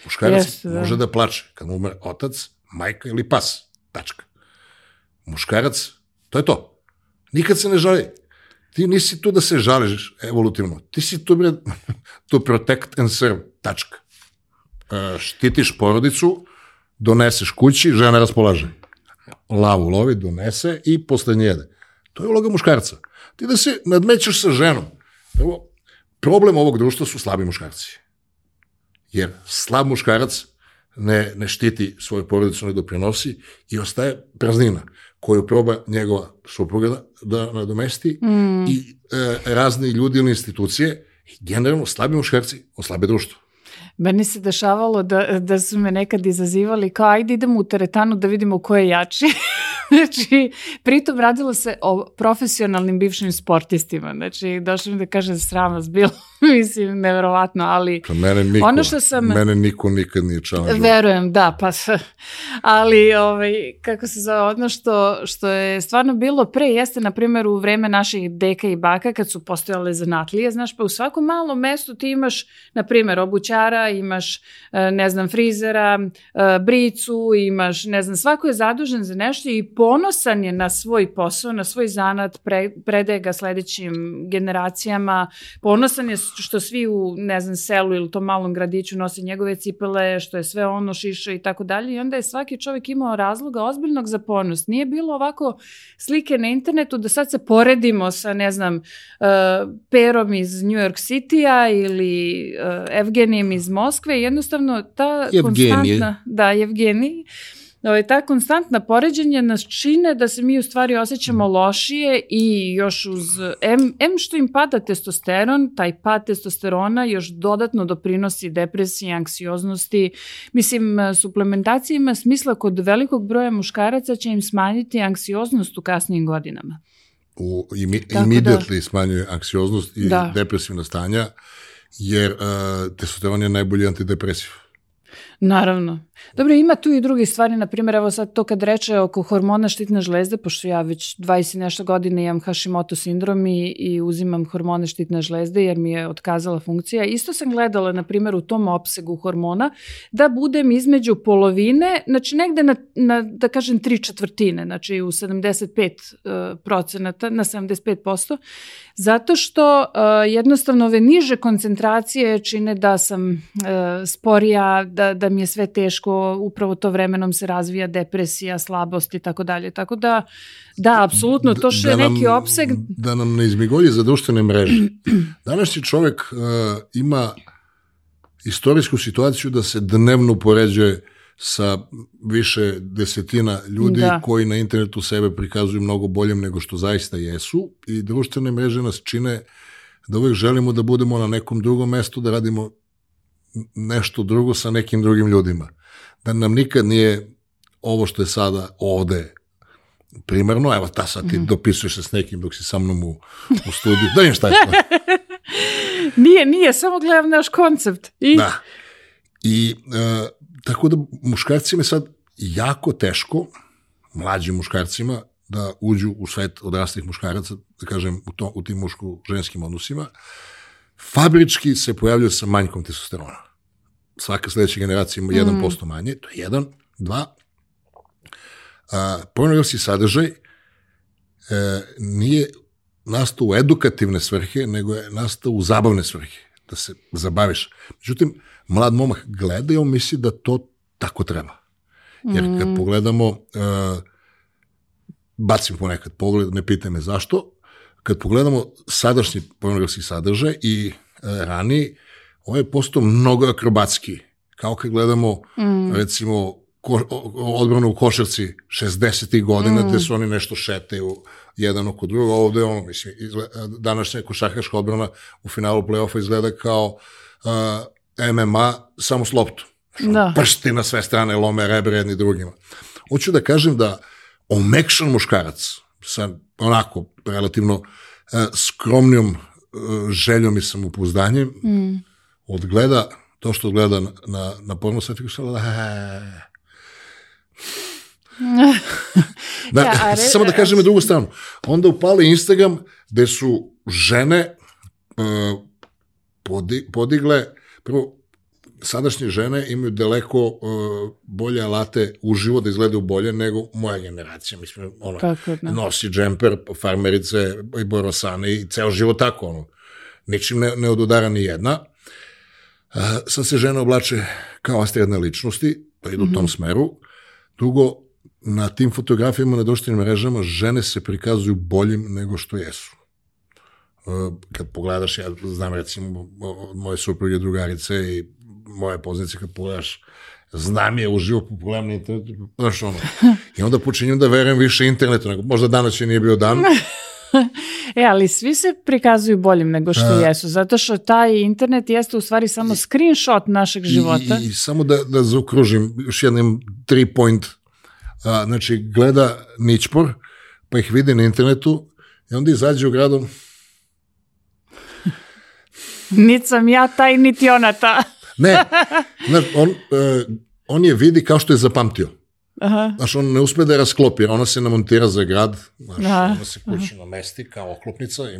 Muškarac Jeste, da. može da plače kad mu umre otac, majka ili pas. Tačka. Muškarac, to je to. Nikad se ne žali. Ti nisi tu da se žališ evolutivno. Ti si tu bre, [laughs] to protect and serve. Tačka. E, štitiš porodicu, doneseš kući, žena raspolaže. Lavu lovi, donese i posle njede. To je uloga muškarca. Ti da se nadmećeš sa ženom. Prvo, problem ovog društva su slabi muškarci. Jer slab muškarac ne, ne štiti svoju porodicu, ne doprinosi i ostaje praznina koju proba njegova supruga da, da nadomesti mm. i e, razni ljudi ili institucije i generalno slabi muškarci oslabe društvo. Meni se dešavalo da, da su me nekad izazivali kao ajde idemo u teretanu da vidimo ko je jači. [laughs] [laughs] znači, pritom radilo se o profesionalnim bivšim sportistima. Znači, došlo mi da kažem sram vas bilo, [laughs] mislim, neverovatno, ali... Pa mene niko, ono što sam, mene niko nikad nije challenge Verujem, da, pa ali, ovaj, kako se zove, ono što, što je stvarno bilo pre, jeste, na primjer, u vreme naših deka i baka, kad su postojale zanatlije, znaš, pa u svakom malom mestu ti imaš, na primjer, obućara, imaš, e, ne znam, frizera, e, bricu, imaš, ne znam, svako je zadužen za nešto i ponosan je na svoj posao, na svoj zanat, pre, predaje ga sledećim generacijama, ponosan je što svi u, ne znam, selu ili tom malom gradiću nose njegove cipele, što je sve ono šiša i tako dalje i onda je svaki čovjek imao razloga ozbiljnog za ponos. Nije bilo ovako slike na internetu da sad se poredimo sa, ne znam, uh, Perom iz New York City-a ili uh, Evgenijem iz Moskve, jednostavno ta Evgenije. konstantna, da, Evgenij, ovaj, ta konstantna poređenja nas čine da se mi u stvari osjećamo lošije i još uz, M, M što im pada testosteron, taj pad testosterona još dodatno doprinosi depresiji, anksioznosti. Mislim, suplementacija ima smisla kod velikog broja muškaraca će im smanjiti anksioznost u kasnijim godinama. U, imi, da- immediately da, smanjuje anksioznost i da. depresivna stanja, jer uh, testosteron je najbolji antidepresiv. Naravno. Dobro, ima tu i drugi stvari, na primjer, evo sad to kad reče oko hormona štitne žlezde, pošto ja već 20 nešto godine imam Hashimoto sindrom i, i uzimam hormone štitne žlezde jer mi je otkazala funkcija. Isto sam gledala, na primjer, u tom opsegu hormona da budem između polovine, znači negde na, na da kažem, tri četvrtine, znači u 75 uh, procenata, na 75%, zato što uh, jednostavno ove niže koncentracije čine da sam uh, sporija, da, da mi je sve teško, upravo to vremenom se razvija depresija, slabost i tako dalje. Tako da, da, apsolutno, to što da je neki opseg... Da nam ne izmigolji za društvene mreže. [clears throat] Današnji čovek uh, ima istorijsku situaciju da se dnevno poređuje sa više desetina ljudi da. koji na internetu sebe prikazuju mnogo boljem nego što zaista jesu i društvene mreže nas čine da uvek želimo da budemo na nekom drugom mestu, da radimo nešto drugo sa nekim drugim ljudima. Da nam nikad nije ovo što je sada ovde primarno, evo ta sad ti mm. dopisuješ se s nekim dok si sa mnom u, u studiju. Da im šta je to. [laughs] nije, nije, samo gledam naš koncept. I... Da. I e, tako da muškarcima je sad jako teško, mlađim muškarcima, da uđu u svet odraslih muškaraca, da kažem, u, to, u tim muško-ženskim odnosima, fabrički se pojavljaju sa manjkom testosterona. Svaka sledeća generacija ima 1% mm. manje, to je jedan. Dva, a, pornografski sadržaj e, nije nastao u edukativne svrhe, nego je nastao u zabavne svrhe, da se zabaviš. Međutim, mlad momak gleda i on misli da to tako treba. Jer kad mm. pogledamo, uh, bacim ponekad pogled, ne pitaj me zašto, kad pogledamo sadašnji pornografski sadržaj i uh, raniji, ovo je postao mnogo akrobatski. Kao kad gledamo, mm. recimo, ko, odbranu u košarci 60. godina, mm. gde su oni nešto šetaju jedan oko druga, ovde ono, mislim, izgleda, današnja košarkaška odbrana u finalu play-offa izgleda kao uh, MMA samo s loptu. Da. Pršti na sve strane lome rebre jedni drugima. Hoću da kažem da omekšan muškarac sa onako relativno uh, skromnijom uh, željom i samopouzdanjem mm. odgleda to što gleda na, na, na porno sati da [laughs] da, ja, samo da kažem na drugu stranu. Onda upali Instagram gde su žene uh, podi, podigle Prvo, sadašnje žene imaju daleko uh, bolje alate uživo da izgledaju bolje nego moja generacija. Mislim, ono, tako, da. nosi džemper, farmerice i borosane i ceo život tako, ono. Ničim ne, ne odudara ni jedna. Uh, sad se žene oblače kao astredne ličnosti, da idu u tom smeru. Drugo, na tim fotografijama na društvenim mrežama žene se prikazuju boljim nego što jesu. Uh, kad pogledaš, ja znam recimo od moje supruge drugarice i moje poznaće kad pogledaš znam je uživo po pogledam na internetu, znaš ono. [laughs] I onda počinjem da verujem više internetu, nego možda danas će nije bio dan. [laughs] e, ali svi se prikazuju boljim nego što A, jesu, zato što taj internet jeste u stvari samo screenshot našeg života. I, i samo da, da zaokružim, još jednim tri point, a, znači gleda ničpor, pa ih vidi na internetu i onda izađe u gradom. [laughs] Niti sam ja taj, niti ona ta. Ne, znaš, on, uh, on je vidi kao što je zapamtio. Aha. Znaš, on ne uspe da je rasklopi, ona se namontira za grad, znaš, Aha. ona se kući namesti kao oklopnica i,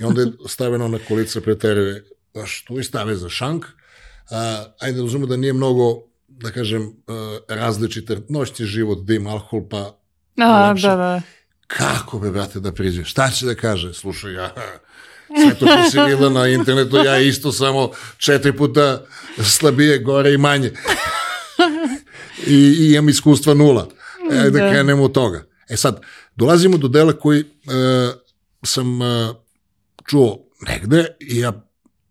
i onda je staveno na kolica preteruje, znaš, tu i stave za šank. A, ajde, uzmemo da nije mnogo, da kažem, uh, različite, noćni život, dim, alkohol, pa... Aha, da, da. Kako be, brate, da priđe? Šta će da kaže? Slušaj, ja, sve to što si videla na internetu, ja isto samo četiri puta slabije, gore i manje i, i imam iskustva nula. E, da, da krenemo od toga. E sad, dolazimo do dela koji e, sam e, čuo negde i ja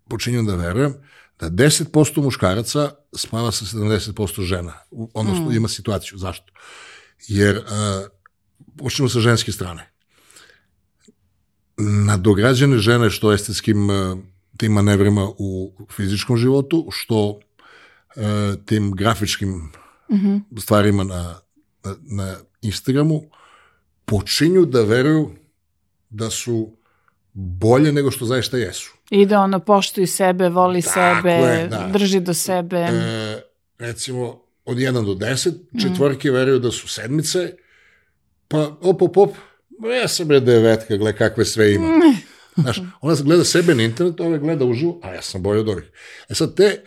počinjem da verujem da 10% muškaraca spava sa 70% žena. Odnosno, mm. ima situaciju. Zašto? Jer, e, počnemo sa ženske strane. Nadograđene žene što estetskim e, tim manevrima u fizičkom životu, što e, tim grafičkim mm -hmm. stvarima na, na, na Instagramu, počinju da veruju da su bolje nego što zaista jesu. I da ono poštuju sebe, voli Tako sebe, je, da. drži do sebe. E, recimo, od 1 do 10, mhm. četvorke mm. veruju da su sedmice, pa op, op, op, ja sam bre devetka, gle kakve sve ima. Znaš, ona gleda sebe na internetu, ove gleda uživo, a ja sam bolje od ovih. E sad, te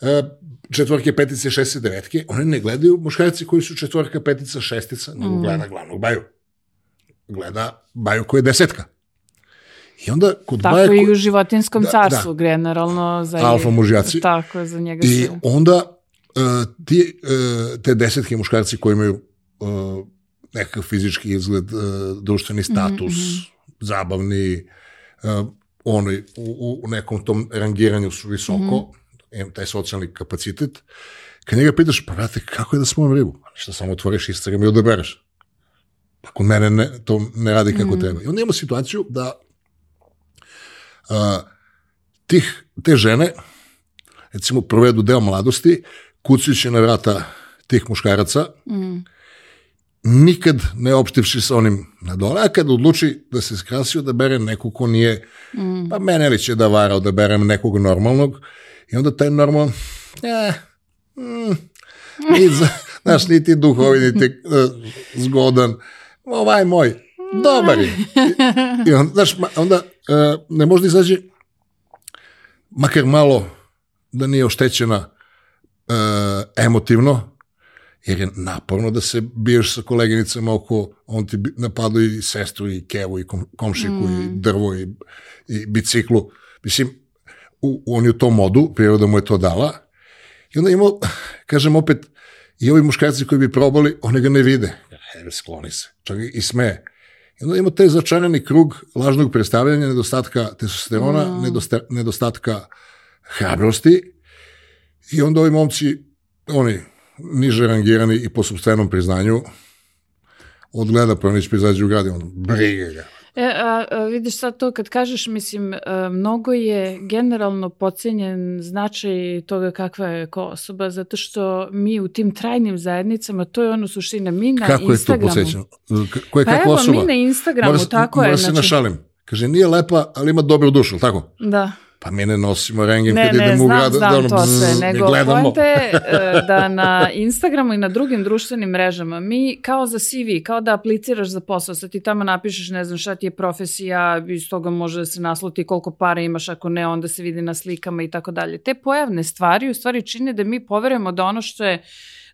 e, četvorke, petice, šeste, devetke, one ne gledaju muškarci koji su četvorka, petica, šestica, nego mm. gleda glavnog baju. Gleda baju koja je desetka. I onda kod tako baja... Tako i u životinskom da, carstvu, da. generalno. Za Alfa mužjaci. Tako, za njega I onda uh, ti, uh, te desetke muškarci koji imaju uh, nekakav fizički izgled, uh, društveni status, mm -hmm. zabavni, uh, oni u, u nekom tom rangiranju su visoko, mm -hmm taj socijalni kapacitet, kad njega pitaš, pa vrate, kako je da smojim ribu? Pa šta samo otvoriš Instagram i odabereš. Pa kod mene ne, to ne radi kako mm. treba. I onda imamo situaciju da a, tih, te žene, recimo, provedu deo mladosti, kucajući na vrata tih muškaraca, mm. Nikad ne opštivši sa onim na dole, a kad odluči da se skrasio da bere nekog ko nije, mm. pa mene li će da varao da berem nekog normalnog, I onda taj normalno, eh, mm, [laughs] ni, znaš, niti duhovi, niti uh, zgodan, ovaj moj, dobar je. I, i onda, znaš, onda uh, ne može da izađe makar malo da nije oštećena uh, emotivno, jer je naporno da se biješ sa koleginicama oko, on ti napadao i sestru i kevu i kom, komšiku mm. i drvo i, i biciklu. Mislim, u, on je u tom modu, priroda mu je to dala, i onda imao, kažem opet, i ovi muškarci koji bi probali, oni ga ne vide. Evo, skloni se, čak i sme. I onda ima taj začarani krug lažnog predstavljanja, nedostatka testosterona, mm. nedosta, nedostatka hrabrosti, i onda ovi momci, oni, niže rangirani i po substvenom priznanju, odgleda Pronić pa izađe u grad i on brige ga. E, a, a, vidiš sad to kad kažeš, mislim, a, e, mnogo je generalno pocenjen značaj toga kakva je ko osoba, zato što mi u tim trajnim zajednicama, to je ono suština, mi na kako Instagramu. Kako je to posećeno? Ko je pa kakva evo, mi na Instagramu, mora, tako mora je. Mora se znači... našalim. Kaže, nije lepa, ali ima dobru dušu, tako? Da. Pa mi ne nosimo rengen ne, kad ne, idemo u grad. Ne, ne, znam to sve, nego pojente [laughs] e, da na Instagramu i na drugim društvenim mrežama mi kao za CV, kao da apliciraš za posao, sad ti tamo napišeš ne znam šta ti je profesija, iz toga može da se nasluti koliko para imaš, ako ne onda se vidi na slikama i tako dalje. Te pojavne stvari u stvari čine da mi poverujemo da ono što je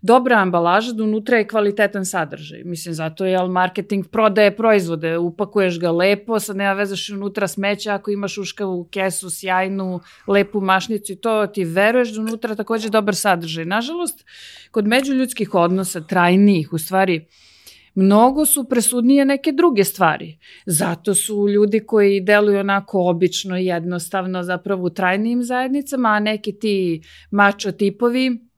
dobra ambalaža, da unutra je kvalitetan sadržaj. Mislim, zato je marketing prodaje proizvode, upakuješ ga lepo, sad nema vezaš unutra smeća, ako imaš uškavu kesu, sjajnu, lepu mašnicu i to, ti veruješ da unutra takođe dobar sadržaj. Nažalost, kod međuljudskih odnosa, trajnijih, u stvari, mnogo su presudnije neke druge stvari. Zato su ljudi koji deluju onako obično, jednostavno, zapravo u trajnijim zajednicama, a neki ti mačo tipovi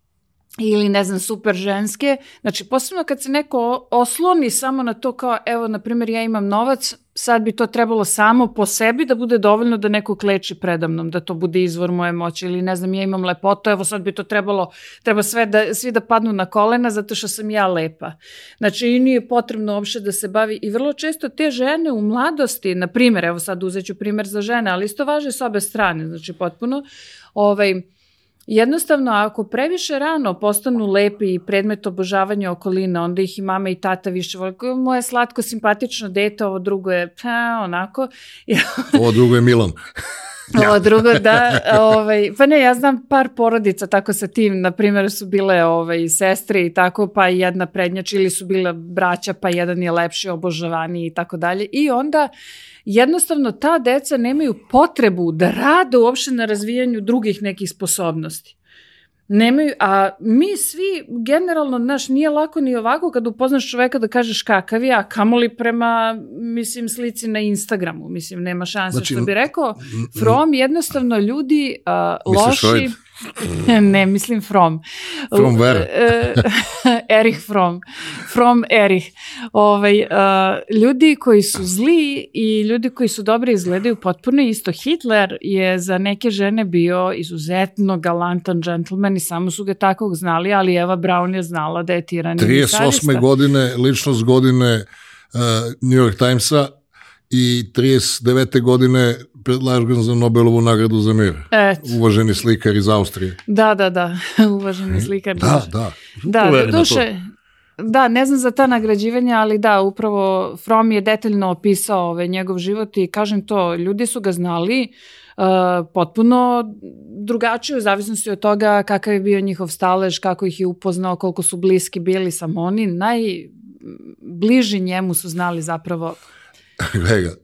ili ne znam super ženske, znači posebno kad se neko osloni samo na to kao evo na primjer ja imam novac, sad bi to trebalo samo po sebi da bude dovoljno da neko kleči predamnom, da to bude izvor moje moći ili ne znam ja imam lepoto, evo sad bi to trebalo, treba sve da, svi da padnu na kolena zato što sam ja lepa. Znači i nije potrebno uopšte da se bavi i vrlo često te žene u mladosti, na primjer, evo sad uzeću primjer za žene, ali isto važe s obe strane, znači potpuno, ovaj, Jednostavno, ako previše rano postanu lepi i predmet obožavanja okolina, onda ih i mama i tata više vole. Moje slatko, simpatično dete, ovo drugo je pa, onako. ovo drugo je Milan. [laughs] Ovo drugo, da, ovaj, pa ne, ja znam par porodica tako sa tim, na primjer su bile ovaj, sestre i tako, pa jedna prednjač ili su bile braća, pa jedan je lepši, obožavaniji i tako dalje. I onda jednostavno ta deca nemaju potrebu da rade uopšte na razvijanju drugih nekih sposobnosti. Nemaju, a mi svi generalno, znaš, nije lako ni ovako kad upoznaš čoveka da kažeš kakav je, a kamoli prema, mislim, slici na Instagramu. Mislim, nema šanse, znači, što bi rekao. From, jednostavno, ljudi uh, loši... [laughs] ne, mislim From. From where? [laughs] Erich From. From Erich. Ovaj, uh, ljudi koji su zli i ljudi koji su dobri izgledaju potpuno isto. Hitler je za neke žene bio izuzetno galantan džentlmen i samo su ga takvog znali, ali Eva Braun je znala da je tiran 38. godine, ličnost godine uh, New York Timesa i 39. godine predlažem za Nobelovu nagradu za mir. Et. Uvaženi slikar iz Austrije. Da, da, da, [laughs] uvaženi slikar. Da, da. Da, do duše, Da, ne znam za ta nagrađivanja, ali da, upravo From je detaljno opisao ovaj, njegov život i kažem to, ljudi su ga znali uh, potpuno drugačije u zavisnosti od toga kakav je bio njihov stalež, kako ih je upoznao, koliko su bliski bili sa oni, najbliži njemu su znali zapravo. [laughs] Gledaj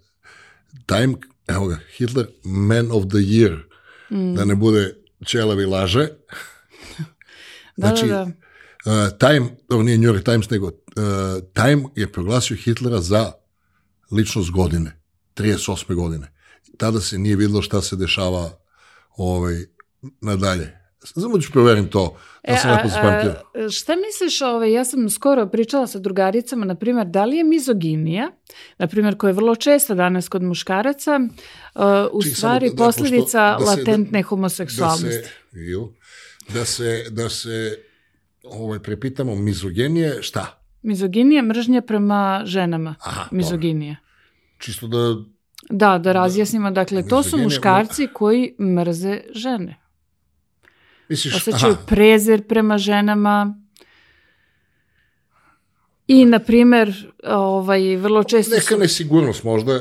Time evo ga, Hitler, man of the year, mm. da ne bude čelavi laže. [laughs] da, znači, da, da. Uh, Time, ovo nije New York Times, nego uh, Time je proglasio Hitlera za ličnost godine, 38. godine. Tada se nije videlo šta se dešava ovaj, nadalje. Samo ću proverim to, da sam e, lepo zapamtio. Šta misliš, ovaj, ja sam skoro pričala sa drugaricama, na primjer, da li je mizoginija, na primjer, koja je vrlo česta danas kod muškaraca, uh, u Čih, stvari da, posljedica da, da latentne da, homoseksualnosti? Da se, da se, da se ovaj, prepitamo, mizogenije, šta? Mizoginija mržnja prema ženama. Aha, mizoginija. Čisto da... Da, da razjasnimo. Dakle, to su muškarci koji mrze žene. Misliš, osjećaju aha. prezir prema ženama. I, na primer, ovaj, vrlo često Neka nesigurnost možda, e,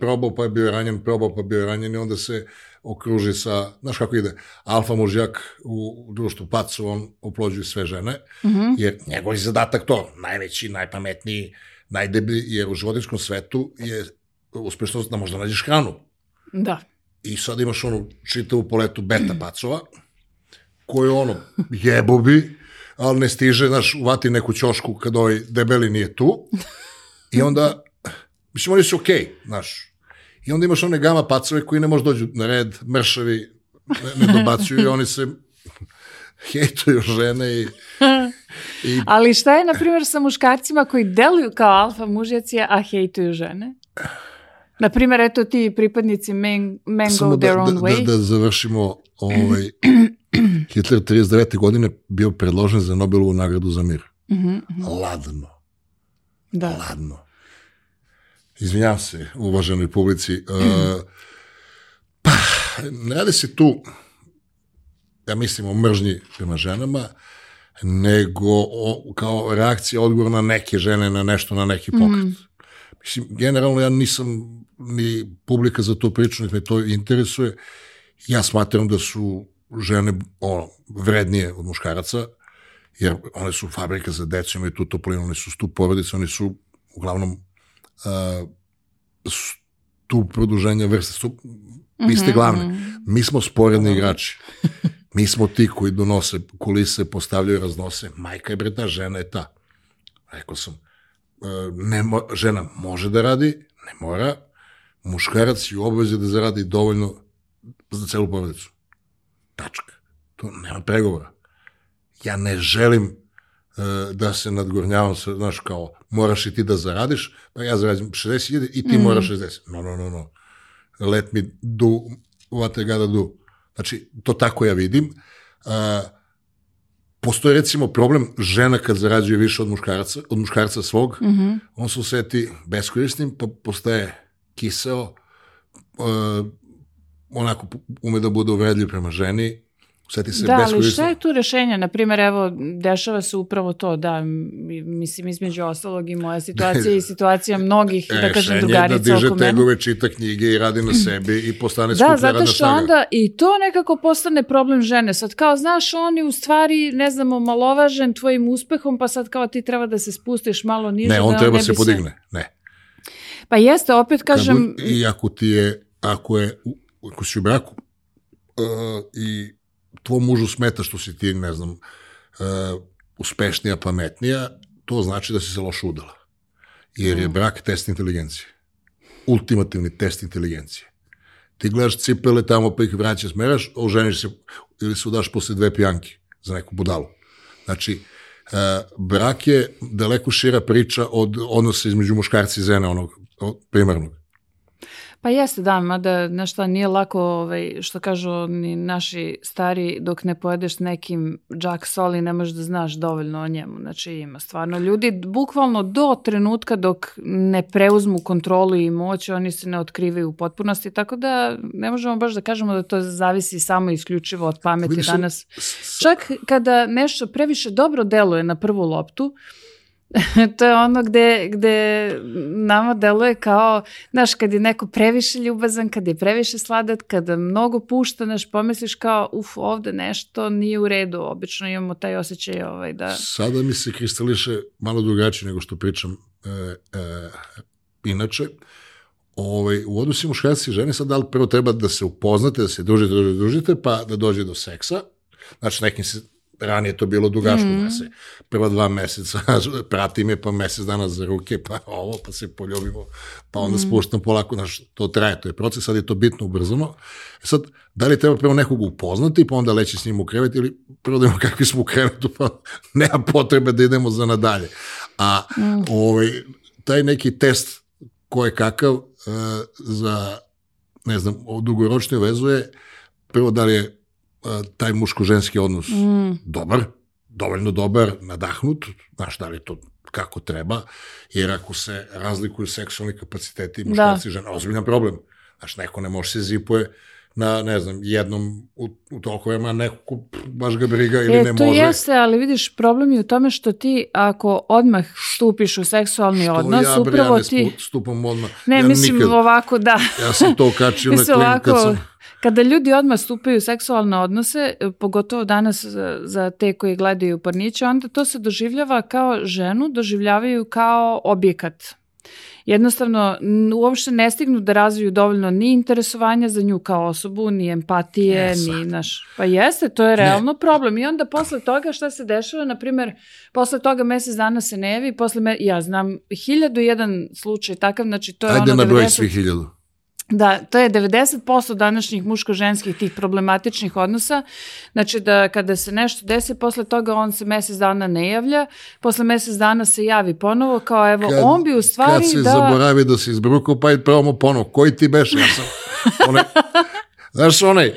probao pa je bio ranjen, probao pa je bio ranjen i onda se okruži sa, znaš kako ide, alfa mužjak u društvu pacu, on oplođuje sve žene, mm -hmm. jer njegov je zadatak to, najveći, najpametniji, najdeblji, jer u životinskom svetu je uspešnost da možda nađeš hranu. Da. I sad imaš onu čitavu poletu beta pacova, koje ono, jebo bi, ali ne stiže, znaš, uvati neku ćošku kad ovaj debeli nije tu. I onda, mislim, oni su okej, okay, znaš. I onda imaš one gama pacove koji ne može dođu na red, mršavi, ne, ne dobacuju i oni se hejtuju žene i, i... [laughs] Ali šta je, na primjer, sa muškarcima koji deluju kao alfa mužjaci, a hejtuju žene? Na primjer, eto ti pripadnici men, men go their da, own da, way. Da, da završimo ovaj, [clears throat] Hitler 39. godine bio predložen za Nobelovu nagradu za mir. Mm -hmm. Ladno. Da. Ladno. Izvinjam se, uvaženoj publici. Uh, pa, ne radi se tu, ja mislim, o mržnji prema ženama, nego o, kao reakcija, odgovor na neke žene, na nešto, na neki pokret. Mm. Mislim, generalno ja nisam ni publika za to priču, nek me to interesuje. Ja smatram da su žene ono, vrednije od muškaraca jer one su fabrika za decu, imaju tu toplinu, one su stup porodice, oni su uglavnom uh, stup produženja vrste, stup, vi ste Mhm, glavni. mhm. Mi smo sporedni igrači. Mi smo ti koji donose kulise, postavljaju, raznose. Majka je bre ta, žena je ta. Rekao sam, e, ne mo, žena može da radi, ne mora, muškarac je u obvezi da zaradi dovoljno za celu porodicu. Tačka. To nema pregovora. Ja ne želim e, da se nadgornjavam sa, znaš, kao, moraš i ti da zaradiš, pa ja zaradim 60.000 i ti Mm. moraš 60. No, no, no, no. Let me do what I gotta do. Znači, to tako ja vidim. A, postoji recimo problem žena kad zarađuje više od muškarca, od muškarca svog, Mhm. on se oseti beskorisnim, pa postaje kiseo, uh, onako ume da bude uvredljiv prema ženi, oseti se Da, ali šta je tu rešenje? Naprimjer, evo, dešava se upravo to, da, mislim, između ostalog i moja situacija i situacija mnogih, da kažem, Rešenje drugarica da diže oko mene. tegove, čita knjige i radi na sebi i postane Da, skuplja zato radna što snaga. onda i to nekako postane problem žene. Sad kao, znaš, on je u stvari, ne znam, omalovažen tvojim uspehom, pa sad kao ti treba da se spustiš malo niže. Ne, on da treba ne se podigne. Ne. Pa jeste, opet kažem, Kad, I ako ti je, ako je, ako si u braku uh, i tvom mužu smeta što si ti, ne znam, uh, uspešnija, pametnija, to znači da si se loše udala. Jer je brak test inteligencije. Ultimativni test inteligencije. Ti gledaš cipele tamo pa ih vraća smeraš, oženiš se ili se udaš posle dve pijanke za neku budalu. Znači, uh, brak je daleko šira priča od odnosa između muškarca i žene, onog primarnog. Pa jeste, da, mada, znaš šta, nije lako, ovaj, što kažu ni naši stari, dok ne pojedeš nekim džak soli, ne možeš da znaš dovoljno o njemu. Znači, ima stvarno ljudi, bukvalno do trenutka dok ne preuzmu kontrolu i moć, oni se ne otkrivaju u potpunosti, tako da ne možemo baš da kažemo da to zavisi samo isključivo od pameti Vidiš, danas. Čak kada nešto previše dobro deluje na prvu loptu, [laughs] to je ono gde, gde nama deluje kao, znaš, kad je neko previše ljubazan, kad je previše sladat, kada mnogo pušta, znaš, pomisliš kao, uf, ovde nešto nije u redu, obično imamo taj osjećaj ovaj, da... Sada mi se kristališe malo drugačije nego što pričam e, e, inače. Ovaj, u odnosi muškarci i žene sad da li prvo treba da se upoznate, da se družite, družite, družite, pa da dođe do seksa. Znači, nekim se ranije to bilo dugačko, Mhm. mm. da se prva dva meseca [laughs] prati me, pa mesec dana za ruke, pa [laughs] ovo, pa se poljubimo, pa onda mm. spuštam polako, znaš, to traje, to je proces, sad je to bitno ubrzano. E sad, da li treba prvo nekog upoznati, pa onda leći s njim u krevet, ili prvo da imamo kakvi smo u krevetu, pa [laughs] nema potrebe da idemo za nadalje. A Mm. ovaj, taj neki test ko je kakav uh, za, ne znam, o dugoročnoj vezu je prvo da li je taj muško-ženski odnos Mm, dobar, dovoljno dobar, nadahnut, znaš da li to kako treba, jer ako se razlikuju seksualni kapaciteti muškarci i žene, ozbiljan problem. Znaš, neko ne može se zipuje na, ne znam, jednom u, u toliko vremena, neko baš ga briga ili E, ne to može. jeste, ali vidiš, problem je u tome što ti, ako odmah stupiš u seksualni Što odnos, ja, upravo ja ne ti... spu- stupam odmah. Ne, ja mislim nikad, ovako, da. Ja sam to kačio na klin kad sam... kada ljudi odmah stupaju u seksualne odnose, e, pogotovo danas za, za te koji gledaju porniće, onda to se doživljava kao ženu, doživljavaju kao objekat. Jednostavno, uopšte ne stignu da razviju dovoljno ni interesovanja za nju kao osobu, ni empatije, sad. ni naš... Pa jeste, to je realno problem. I onda posle toga šta se dešava, na primjer, posle toga mesec dana se ne javi, posle me, ja znam hiljadu jedan slučaj takav, znači to je Ajde ono na broj 90 svih hiljadu. Da, to je 90% današnjih muško-ženskih tih problematičnih odnosa. Znači da kada se nešto desi, posle toga on se mesec dana ne javlja, posle mesec dana se javi ponovo, kao evo, Kad- on bi u stvari Kad se da... zaboravi da se izbrukao, pa i probamo ponovo. Koji ti beše? Ja sam... Onaj, znaš onaj, [laughs]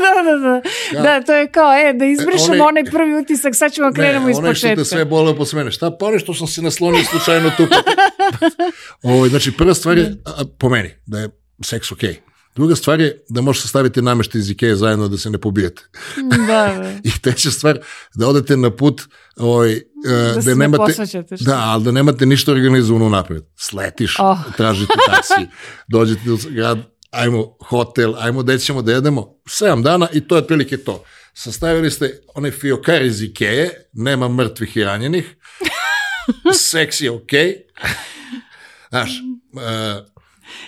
da, da, da. Ja. Da, to je kao, e, da izbrišemo onaj- onaj prvi utisak, sad ćemo krenemo ne, iz onaj što početka. te sve boleo posle mene. Šta, pa što sam se naslonio slučajno tu. [laughs] Ovo, znači, prva stvar je, a, po meni, da je seks okej. Druga stvar je da možete staviti namešta iz Ikeje zajedno da se ne pobijete. da, da. [laughs] I treća stvar, da odete na put ovaj, e, Da se ne nemate, šta? da, ali da nemate ništa organizovano napred. Sletiš, Oh. [laughs] tražite taksi, dođete u grad, ajmo hotel, ajmo gde ćemo da jedemo, 7 dana i to je otprilike to. sastavili ste one fiokari iz Ikeje, nema mrtvih i ranjenih, seks je okej, Znaš, uh,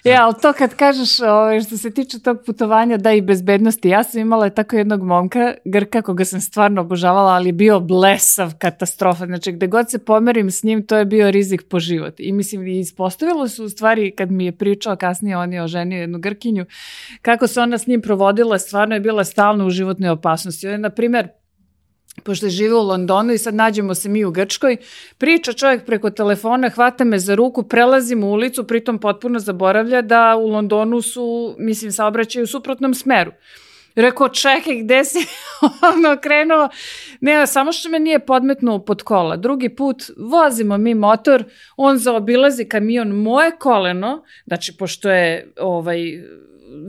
E, ali to kad kažeš ovaj, što se tiče tog putovanja da i bezbednosti, ja sam imala tako jednog momka, Grka, koga sam stvarno obožavala, ali je bio blesav katastrofa. Znači, gde god se pomerim s njim, to je bio rizik po život. I mislim, ispostavilo se u stvari, kad mi je pričao kasnije, on je oženio jednu Grkinju, kako se ona s njim provodila, stvarno je bila stalno u životnoj opasnosti. On je, na primer, pošto je žive u Londonu i sad nađemo se mi u Grčkoj, priča čovjek preko telefona, hvata me za ruku, prelazim u ulicu, pritom potpuno zaboravlja da u Londonu su, mislim, saobraćaju u suprotnom smeru. Rekao, čekaj, gde si [laughs] ono krenuo? Ne, samo što me nije podmetnuo pod kola. Drugi put vozimo mi motor, on zaobilazi kamion moje koleno, znači pošto je ovaj,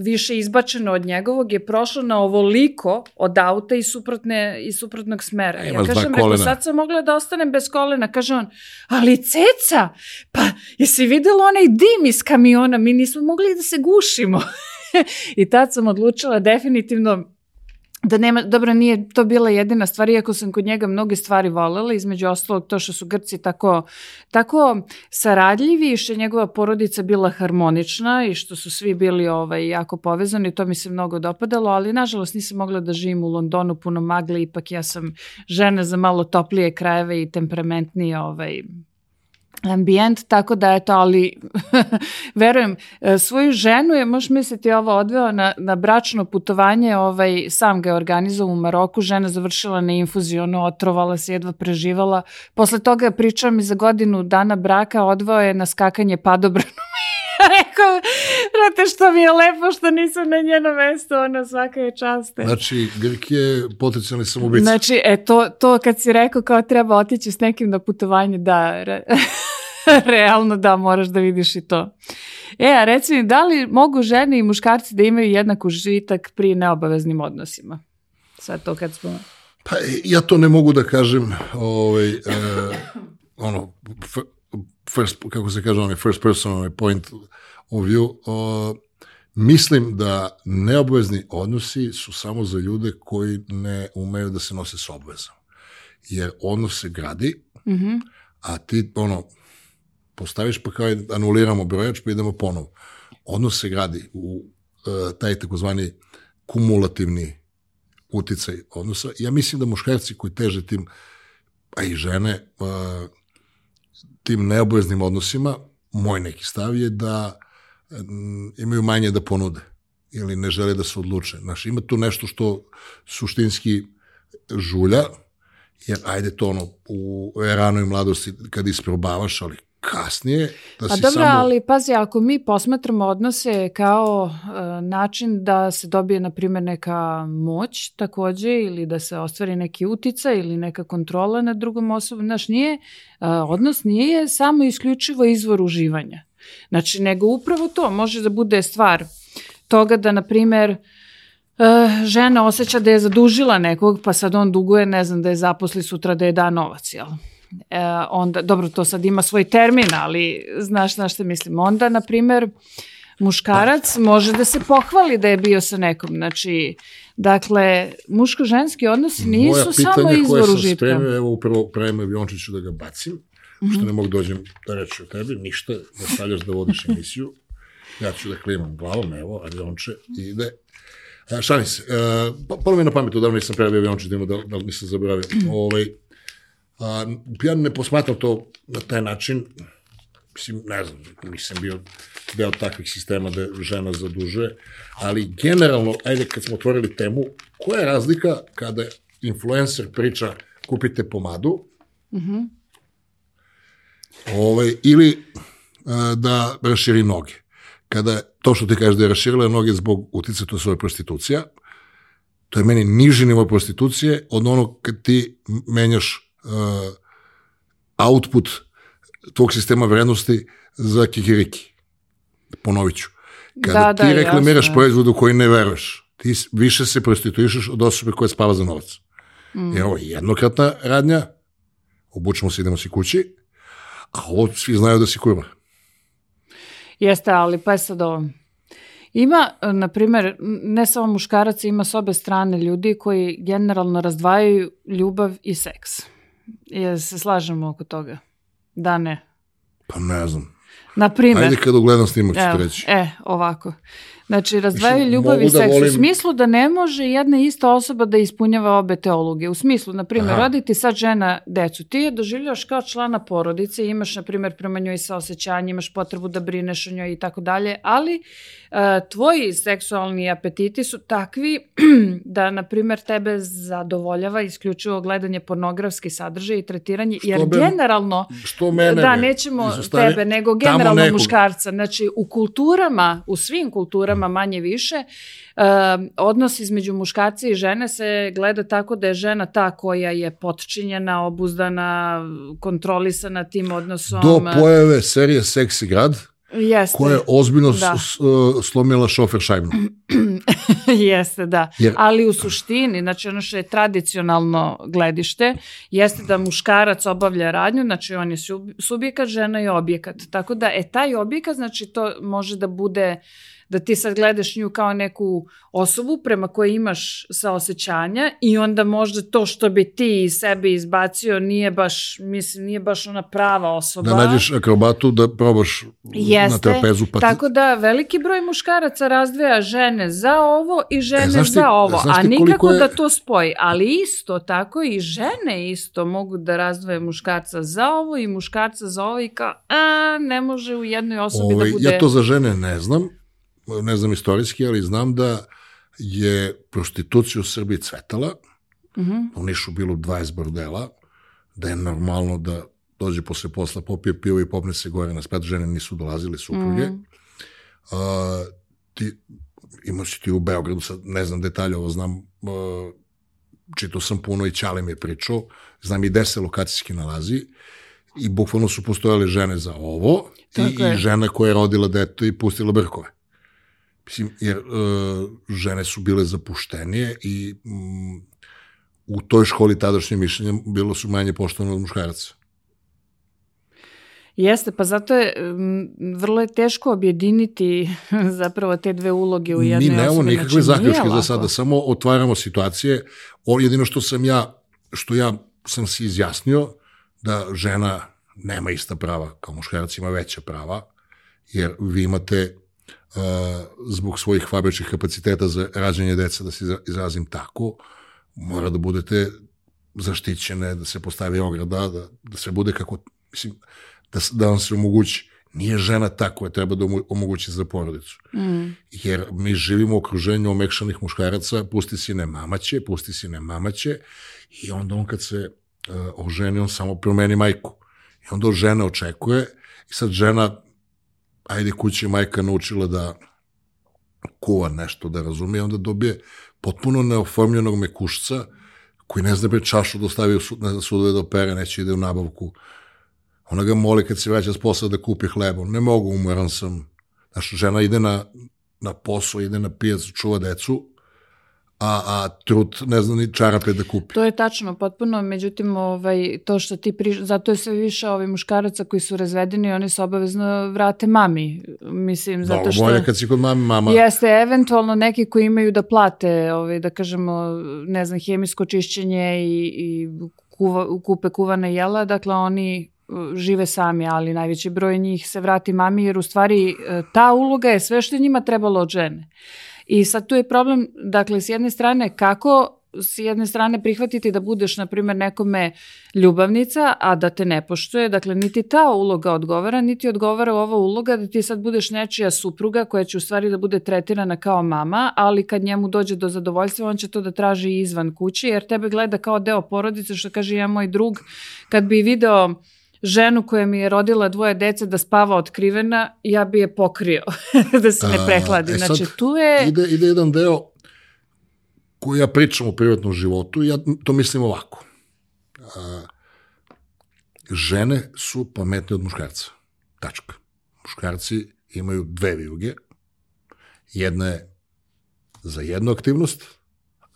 više izbačeno od njegovog je prošlo na ovoliko od auta i suprotne i suprotnog smera. Ja kažem, reko, sad sam mogla da ostanem bez kolena. Kaže on, ali ceca, pa jesi videla onaj dim iz kamiona? Mi nismo mogli da se gušimo. [laughs] I tad sam odlučila definitivno da nema, dobro, nije to bila jedina stvar, iako sam kod njega mnoge stvari volela, između ostalog to što su Grci tako, tako saradljivi i što je njegova porodica bila harmonična i što su svi bili ovaj, jako povezani, to mi se mnogo dopadalo, ali nažalost nisam mogla da živim u Londonu puno magle, ipak ja sam žena za malo toplije krajeve i temperamentnije ovaj, ambijent, tako da eto, ali [laughs] verujem, e, svoju ženu je, možeš misliti, ovo odveo na, na bračno putovanje, ovaj, sam ga je organizovao u Maroku, žena završila na infuziju, ono, otrovala se, jedva preživala. Posle toga pričao mi za godinu dana braka, odveo je na skakanje padobranom [laughs] rekao, brate, što mi je lepo što nisam na njeno mesto, ona svaka je čast. Znači, Grk je potencijalni samoubica. Znači, e, to, to kad si rekao kao treba otići s nekim na putovanje, da, re, [laughs] realno da, moraš da vidiš i to. E, a reci mi, da li mogu žene i muškarci da imaju jednak užitak pri neobaveznim odnosima? Sad to kad smo... Pa ja to ne mogu da kažem, ovaj, uh, ono, first, kako se kaže, onaj first person, onaj point of view, uh, mislim da neobavezni odnosi su samo za ljude koji ne umeju da se nose s obvezom. Jer odnos se gradi, mm -hmm. a ti, ono, postaviš pa kao anuliramo brojač pa idemo ponovo. Odnos se gradi u uh, taj takozvani kumulativni uticaj odnosa. Ja mislim da muškarci koji teže tim, a i žene, uh, tim neobaveznim odnosima, moj neki stav je da m, imaju manje da ponude ili ne žele da se odluče. Znaš, ima tu nešto što suštinski žulja, jer ajde to ono u ranoj mladosti kad isprobavaš, ali kasnije da si dobro, samo... ali pazi, ako mi posmatramo odnose kao uh, način da se dobije, na primjer, neka moć takođe ili da se ostvari neki utica ili neka kontrola nad drugom osobom, znaš, nije, uh, odnos nije samo isključivo izvor uživanja. Znači, nego upravo to može da bude stvar toga da, na primjer, uh, žena osjeća da je zadužila nekog, pa sad on duguje, ne znam, da je zaposli sutra da je da novac, jel? E, onda, dobro, to sad ima svoj termin, ali znaš na što mislim. Onda, na primer, muškarac može da se pohvali da je bio sa nekom. Znači, dakle, muško-ženski odnosi nisu samo izvor užitka. Moja pitanja koje sam spremio, evo upravo pravim aviončiću da ga bacim, mm -hmm. što ne mogu da dođem da reći o tebi, ništa, da stavljaš da vodiš emisiju, ja ću da klimam glavom, evo, avionče, ide. E, šalim se, e, pa, prvo mi na pamet, odavno nisam pravio avionče, da, da, da nisam zaboravio. ovaj, A, ja ne posmatram to na taj način, mislim, ne znam, nisam bio deo takvih sistema da žena zadužuje, ali generalno, ajde kad smo otvorili temu, koja je razlika kada influencer priča kupite pomadu, mm -hmm. ovaj, ili a, da raširi noge. Kada to što ti kažeš da je raširila noge zbog utice, to je prostitucija, to je meni niži nivo prostitucije od onog kad ti menjaš uh, output tvog sistema vrednosti za kikiriki. Ponovit ću. Kada da, ti da, reklamiraš jasno. proizvodu koji ne veruješ, ti više se prostituišeš od osobe koja spava za novac. Mm. Jer ovo je jednokratna radnja, obučemo se, idemo si kući, a ovo svi znaju da si kurva. Jeste, ali pa je sad ovo. Ima, na primjer, ne samo muškaraca, ima s obe strane ljudi koji generalno razdvajaju ljubav i seks. Je se slažemo oko toga? Da, ne. Pa ne znam. Na primjer. Ajde kad ugledam snimak ću ti reći. E, ovako. Znači, razdvajaju ljubav i da seks. U volim- smislu da ne može jedna ista osoba da ispunjava obe teologije. U smislu, na primjer, roditi sad žena decu. Ti je doživljaš kao člana porodice, imaš, na primjer, prema njoj saosećanje, imaš potrebu da brineš o njoj i tako dalje, ali tvoji seksualni apetiti su takvi [clears throat] da, na primjer, tebe zadovoljava isključivo gledanje pornografskih sadržaja i tretiranje, Što jer be- generalno Što mene da, nećemo tebe, nego generalno muškarca. Znači, u kulturama, u svim kulturama manje više, um, odnos između muškarca i žene se gleda tako da je žena ta koja je potčinjena, obuzdana, kontrolisana tim odnosom. Do pojave serije Seksi grad, Jeste, koja je ozbiljno Da. uh, slomila šofer šajbnu. [clears throat] jeste, da. Jer- Ali u suštini, znači ono što je tradicionalno gledište, jeste da muškarac obavlja radnju, znači on je sub- subjekat, žena je objekat. Tako da, e, taj objekat, znači to može da bude da ti sad gledaš nju kao neku osobu prema kojoj imaš saosećanja i onda možda to što bi ti iz sebe izbacio nije baš, mislim, nije baš ona prava osoba. Da nađeš akrobatu da probaš na Jeste, trapezu. Pa ti- tako da veliki broj muškaraca razdvaja žene za ovo i žene znaš ti- za ovo, znaš a nikako je- da to spoji. Ali isto tako i žene isto mogu da razdvoje muškarca za ovo i muškarca za ovo i kao, a, ne može u jednoj osobi Ovaj, da bude... Ja to za žene ne znam, ne znam istorijski, ali znam da je prostitucija u Srbiji cvetala, Mhm. u Nišu bilo 20 bordela, da je normalno da dođe posle posla, popije pivo i popne se gore na sprat, žene nisu dolazile supruge. Mhm. A, ti, imaš ti u Beogradu, sad ne znam detalje, ovo znam, a, čitao sam puno i Ćale mi je pričao, znam i gde se lokacijski nalazi i bukvalno su postojale žene za ovo i, je. i žena koja je rodila deto i pustila brkove. Mislim, jer e, žene su bile zapuštenije i mm, u toj školi tadašnje mišljenje bilo su manje poštovane od muškaraca. Jeste, pa zato je mm, vrlo je teško objediniti [laughs] zapravo te dve uloge u Mi jednoj nemamo osobi. nikakve Znači, zaključke za sada, samo otvaramo situacije. O, jedino što sam ja, što ja sam se izjasnio, da žena nema ista prava kao muškarac, ima veća prava, jer vi imate uh, zbog svojih fabričkih kapaciteta za rađanje deca, da se izra- izrazim tako, mora da budete zaštićene, da se postavi ograda, da, da sve bude kako, mislim, da, da vam se omogući. Nije žena ta koja treba da omo- omogući za porodicu Mm. jer mi živimo u okruženju omekšanih muškaraca, pusti sine mamaće, pusti sine mamaće i onda on kad se uh, oženi, on samo promeni majku. I onda od žene očekuje i sad žena, ajde kući majka naučila da kuva nešto, da razumije, onda dobije potpuno neoformljenog mekušca koji ne zna bre čašu da ne zna sudove da opere, neće ide u nabavku. Ona ga moli kad se vraća s posla da kupi hleba. Ne mogu, umoran sam. Znaš, žena ide na, na posao, ide na pijac, čuva decu, a, a trut ne zna ni čarape da kupi. To je tačno, potpuno, međutim, ovaj, to što ti priš... zato je sve više ovih muškaraca koji su razvedeni, oni se obavezno vrate mami, mislim, zato što... bolje kad si kod mame, mama. Jeste, eventualno neki koji imaju da plate, ovaj, da kažemo, ne znam, hemijsko čišćenje i, i kuva, kupe kuvane jela, dakle oni uh, žive sami, ali najveći broj njih se vrati mami, jer u stvari uh, ta uloga je sve što njima trebalo od žene. I sad tu je problem, dakle, s jedne strane, kako s jedne strane prihvatiti da budeš, na primjer, nekome ljubavnica, a da te ne poštuje, dakle, niti ta uloga odgovara, niti odgovara ova uloga da ti sad budeš nečija supruga koja će u stvari da bude tretirana kao mama, ali kad njemu dođe do zadovoljstva, on će to da traži izvan kući, jer tebe gleda kao deo porodice, što kaže ja moj drug, kad bi video ženu koja mi je rodila dvoje dece da spava otkrivena, ja bi je pokrio [laughs] da se ne A, prehladi. e sad, znači, tu je... Ide, ide jedan deo koji ja pričam u privatnom životu i ja to mislim ovako. A, žene su pametne od muškarca. Tačka. Muškarci imaju dve vijuge. Jedna je za jednu aktivnost,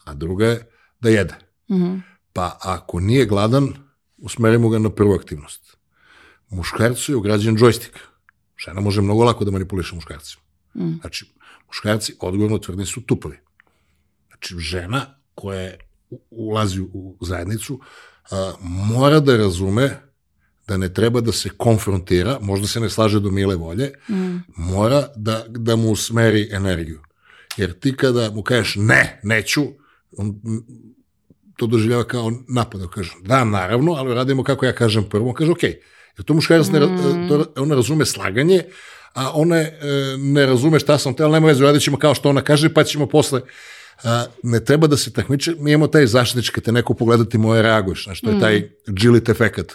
a druga je da jede. Mhm. Pa ako nije gladan, usmerimo ga na prvu aktivnost. Muškarcu je ugrađen džojstik. Žena može mnogo lako da manipuliše muškarcima. Mm. Znači, muškarci odgovorno tvrdim su tupovi. Znači, žena koja ulazi u zajednicu a, mora da razume da ne treba da se konfrontira, možda se ne slaže do mile volje, mm. mora da, da mu usmeri energiju. Jer ti kada mu kažeš ne, neću, on to doživljava kao napad. Kaže, da, naravno, ali radimo kako ja kažem prvo. On kaže, okej. Okay. Jer to muškarac, ne, mm. to, ona razume slaganje, a ona e, ne razume šta sam tela, nema veze, radit ćemo kao što ona kaže, pa ćemo posle a, ne treba da se takmiče, mi imamo taj zaštitnič, kad te neko pogleda ti moje reaguješ, znaš, to je taj mm. džilit efekat,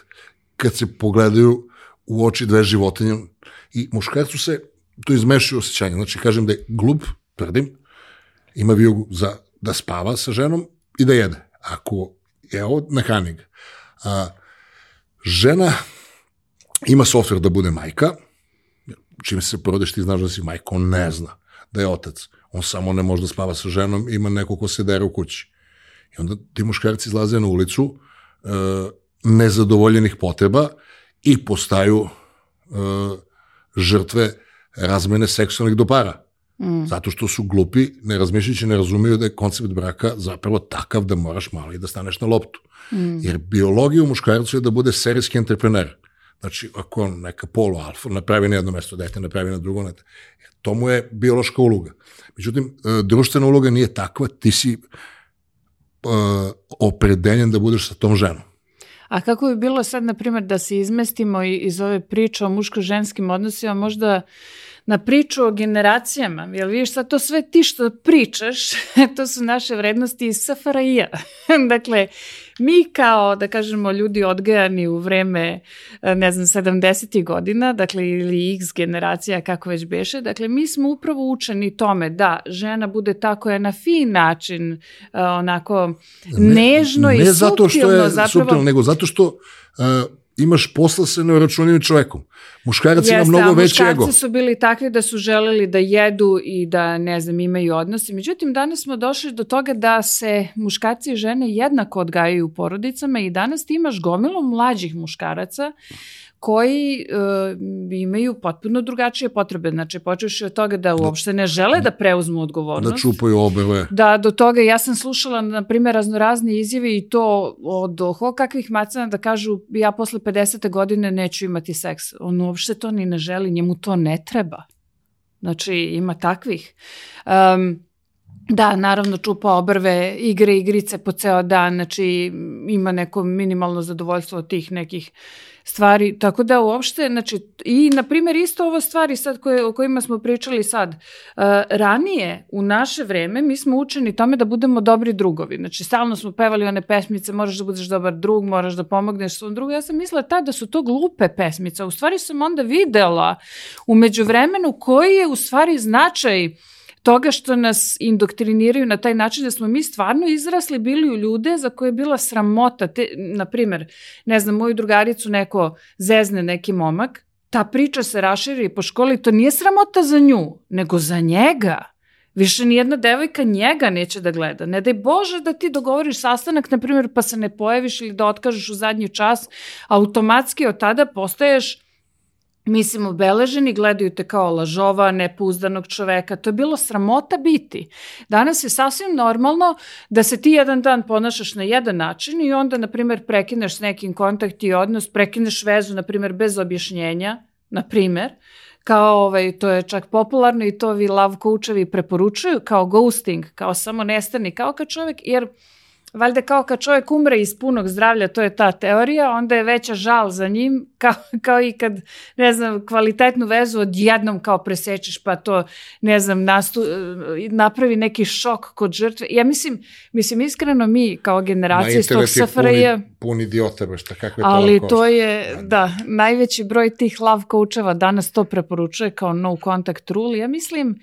kad se pogledaju u oči dve životinje i muškarcu se to izmešuje osjećanje, znači kažem da je glup, tvrdim, ima vijugu za da spava sa ženom i da jede. Ako je ovo mehanik, a, žena ima softver da bude majka, čim se porodiš ti znaš da si majka, on ne zna da je otac. On samo ne može da spava sa ženom, ima neko ko se dere u kući. I onda ti muškarci izlaze na ulicu e, nezadovoljenih potreba i postaju e, žrtve razmene seksualnih dobara. Mm. Zato što su glupi, ne razmišljajući, ne razumiju da je koncept braka zapravo takav da moraš malo i da staneš na loptu. Mm. Jer biologija u muškarcu je da bude serijski entreprener. Znači, ako neka polo alfa napravi na jedno mesto dete, napravi na drugo, ne, to mu je biološka uloga. Međutim, e, društvena uloga nije takva, ti si uh, opredeljen da budeš sa tom ženom. A kako bi bilo sad, na primjer, da se izmestimo iz ove priče o muško-ženskim odnosima, možda na priču o generacijama, jel vidiš sad to sve ti što pričaš, [laughs] to su naše vrednosti iz SFRI-a. [laughs] dakle, mi kao, da kažemo, ljudi odgajani u vreme, ne znam, 70. godina, dakle, ili x generacija, kako već beše, dakle, mi smo upravo učeni tome da žena bude ta koja na fin način, onako, nežno ne, ne i suptilno, zato što je zapravo... suptilno, nego zato što uh, imaš posla sa neuračunljivim čovekom. Muškarac Jeste, ima mnogo veći ego. Muškarci su bili takvi da su želeli da jedu i da, ne znam, imaju odnose. Međutim, danas smo došli do toga da se muškarci i žene jednako odgajaju u porodicama i danas ti imaš gomilu mlađih muškaraca koji uh, imaju potpuno drugačije potrebe. Znači, počeš od toga da, uopšte ne žele da preuzmu odgovornost. Da čupaju obele. Da, do toga ja sam slušala, na primjer, raznorazne izjave i to od ho kakvih macana da kažu ja posle 50. godine neću imati seks. On uopšte to ni ne želi, njemu to ne treba. Znači, ima takvih. Um, Da, naravno čupa obrve, igre, igrice po ceo dan, znači ima neko minimalno zadovoljstvo od tih nekih stvari, tako da uopšte, znači, i na primjer isto ovo stvari sad koje, o kojima smo pričali sad, uh, ranije u naše vreme mi smo učeni tome da budemo dobri drugovi, znači stalno smo pevali one pesmice, moraš da budeš dobar drug, moraš da pomogneš svom drugu, ja sam mislila tad da su to glupe pesmice, u stvari sam onda videla umeđu vremenu koji je u stvari značaj uh, toga što nas indoktriniraju na taj način da smo mi stvarno izrasli bili u ljude za koje je bila sramota. Te, na primer, ne znam, moju drugaricu neko zezne neki momak, ta priča se raširi po školi, to nije sramota za nju, nego za njega. Više nijedna devojka njega neće da gleda. Ne daj Bože da ti dogovoriš sastanak, na primjer, pa se ne pojaviš ili da otkažeš u zadnji čas, automatski od tada postaješ mislim, obeleženi, gledaju te kao lažova, nepouzdanog čoveka. To je bilo sramota biti. Danas je sasvim normalno da se ti jedan dan ponašaš na jedan način i onda, na primjer, prekineš s nekim kontakt i odnos, prekineš vezu, na primjer, bez objašnjenja, na primjer, kao ovaj, to je čak popularno i to vi love coachevi preporučuju kao ghosting, kao samo nestani, kao kad čovek, jer valjda kao kad čovjek umre iz punog zdravlja, to je ta teorija, onda je veća žal za njim, kao, kao i kad, ne znam, kvalitetnu vezu odjednom kao presečeš, pa to, ne znam, nastu, napravi neki šok kod žrtve. Ja mislim, mislim, iskreno mi kao generacija iz tog SFRJ... Pun, pun idiota, baš, je to Ali to je, da, najveći broj tih love coacheva danas to preporučuje kao no contact rule. Ja mislim,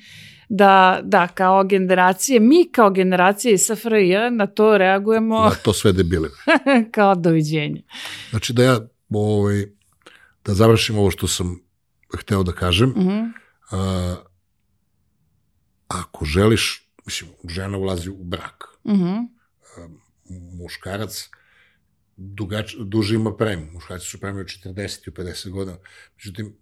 da, da, kao generacije, mi kao generacije iz SFRJ na to reagujemo... Na to sve debile. [laughs] kao doviđenje. Znači da ja, ovaj, da završim ovo što sam hteo da kažem, uh -huh. a, ako želiš, mislim, žena ulazi u brak, uh -huh. a, muškarac dugač, duže ima premiju, muškarci su premiju 40 i 50 godina, međutim,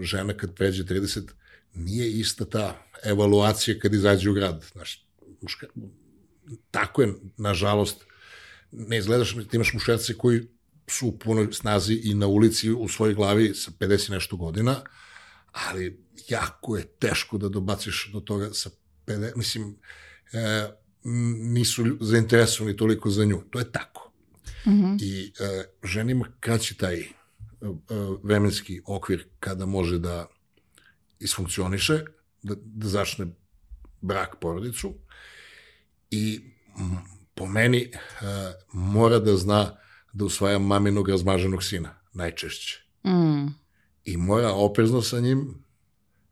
žena kad pređe 30, nije ista ta evaluacija kad izađe u grad. Znaš, muška, tako je, nažalost, ne izgledaš, ti imaš muškarce koji su u punoj snazi i na ulici u svojoj glavi sa 50 nešto godina, ali jako je teško da dobaciš do toga sa 50, mislim, e, nisu zainteresovani toliko za nju. To je tako. Mm -hmm. I e, ženima kraći taj e, vremenski okvir kada može da isfunkcioniše, da, da začne brak porodicu i po meni e, mora da zna da usvaja maminog razmaženog sina, najčešće. Mm. I mora oprezno sa njim,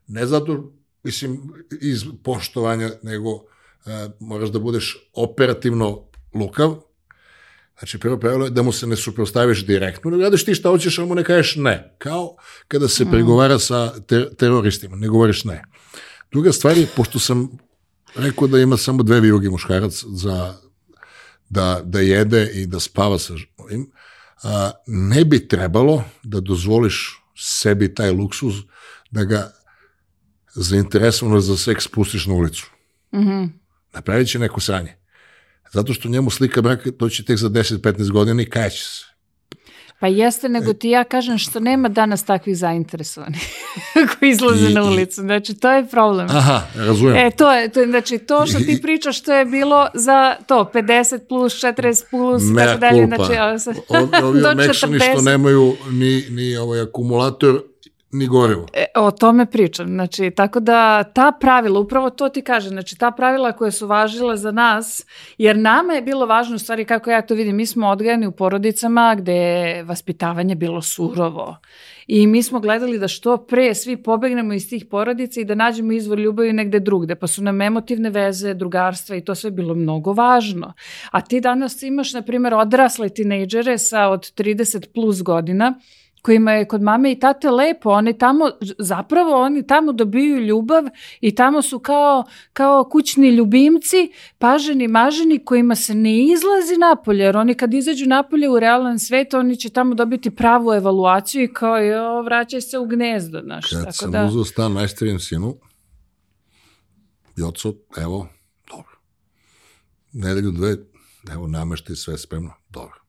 ne zato, mislim, iz poštovanja, nego e, moraš da budeš operativno lukav, Znači, prvo pravilo je da mu se ne suprostaviš direktno, ne radiš ti šta hoćeš, ali mu ne kažeš ne. Kao kada se mm. pregovara sa ter teroristima, ne govoriš ne. Druga stvar je, pošto sam rekao da ima samo dve vijuge muškarac za da, da jede i da spava sa ovim, a, ne bi trebalo da dozvoliš sebi taj luksuz da ga zainteresovano za seks pustiš na ulicu. Mm -hmm. Napravit će neko sranje. Zato što njemu slika braka to će tek za 10-15 godina i kajaće se. Pa jeste, nego ti ja kažem što nema danas takvih zainteresovanih [laughs] koji izlaze I, na ulicu. Znači, to je problem. Aha, razumijem. E, to je, to je, znači, to što ti pričaš, to je bilo za to, 50 plus, 40 plus, tako dalje. Znači, se, ovi omekšani [laughs] što nemaju ni, ni ovaj akumulator, ni gorivo. E, o tome pričam. Znači, tako da ta pravila, upravo to ti kaže, znači ta pravila koje su važile za nas, jer nama je bilo važno, u stvari kako ja to vidim, mi smo odgajani u porodicama gde je vaspitavanje bilo surovo. I mi smo gledali da što pre svi pobegnemo iz tih porodica i da nađemo izvor ljubavi negde drugde, pa su nam emotivne veze, drugarstva i to sve bilo mnogo važno. A ti danas imaš, na primjer, odrasle tinejdžere sa od 30 plus godina, kojima je kod mame i tate lepo, oni tamo, zapravo oni tamo dobiju ljubav i tamo su kao, kao kućni ljubimci, paženi, maženi, kojima se ne izlazi napolje, jer oni kad izađu napolje u realan svet, oni će tamo dobiti pravu evaluaciju i kao, jo, vraćaj se u gnezdo, znaš. Kad tako sam da... uzao stan najstarijem sinu, Joco, evo, dobro. Nedelju dve, evo, nameštaj sve spremno, dobro.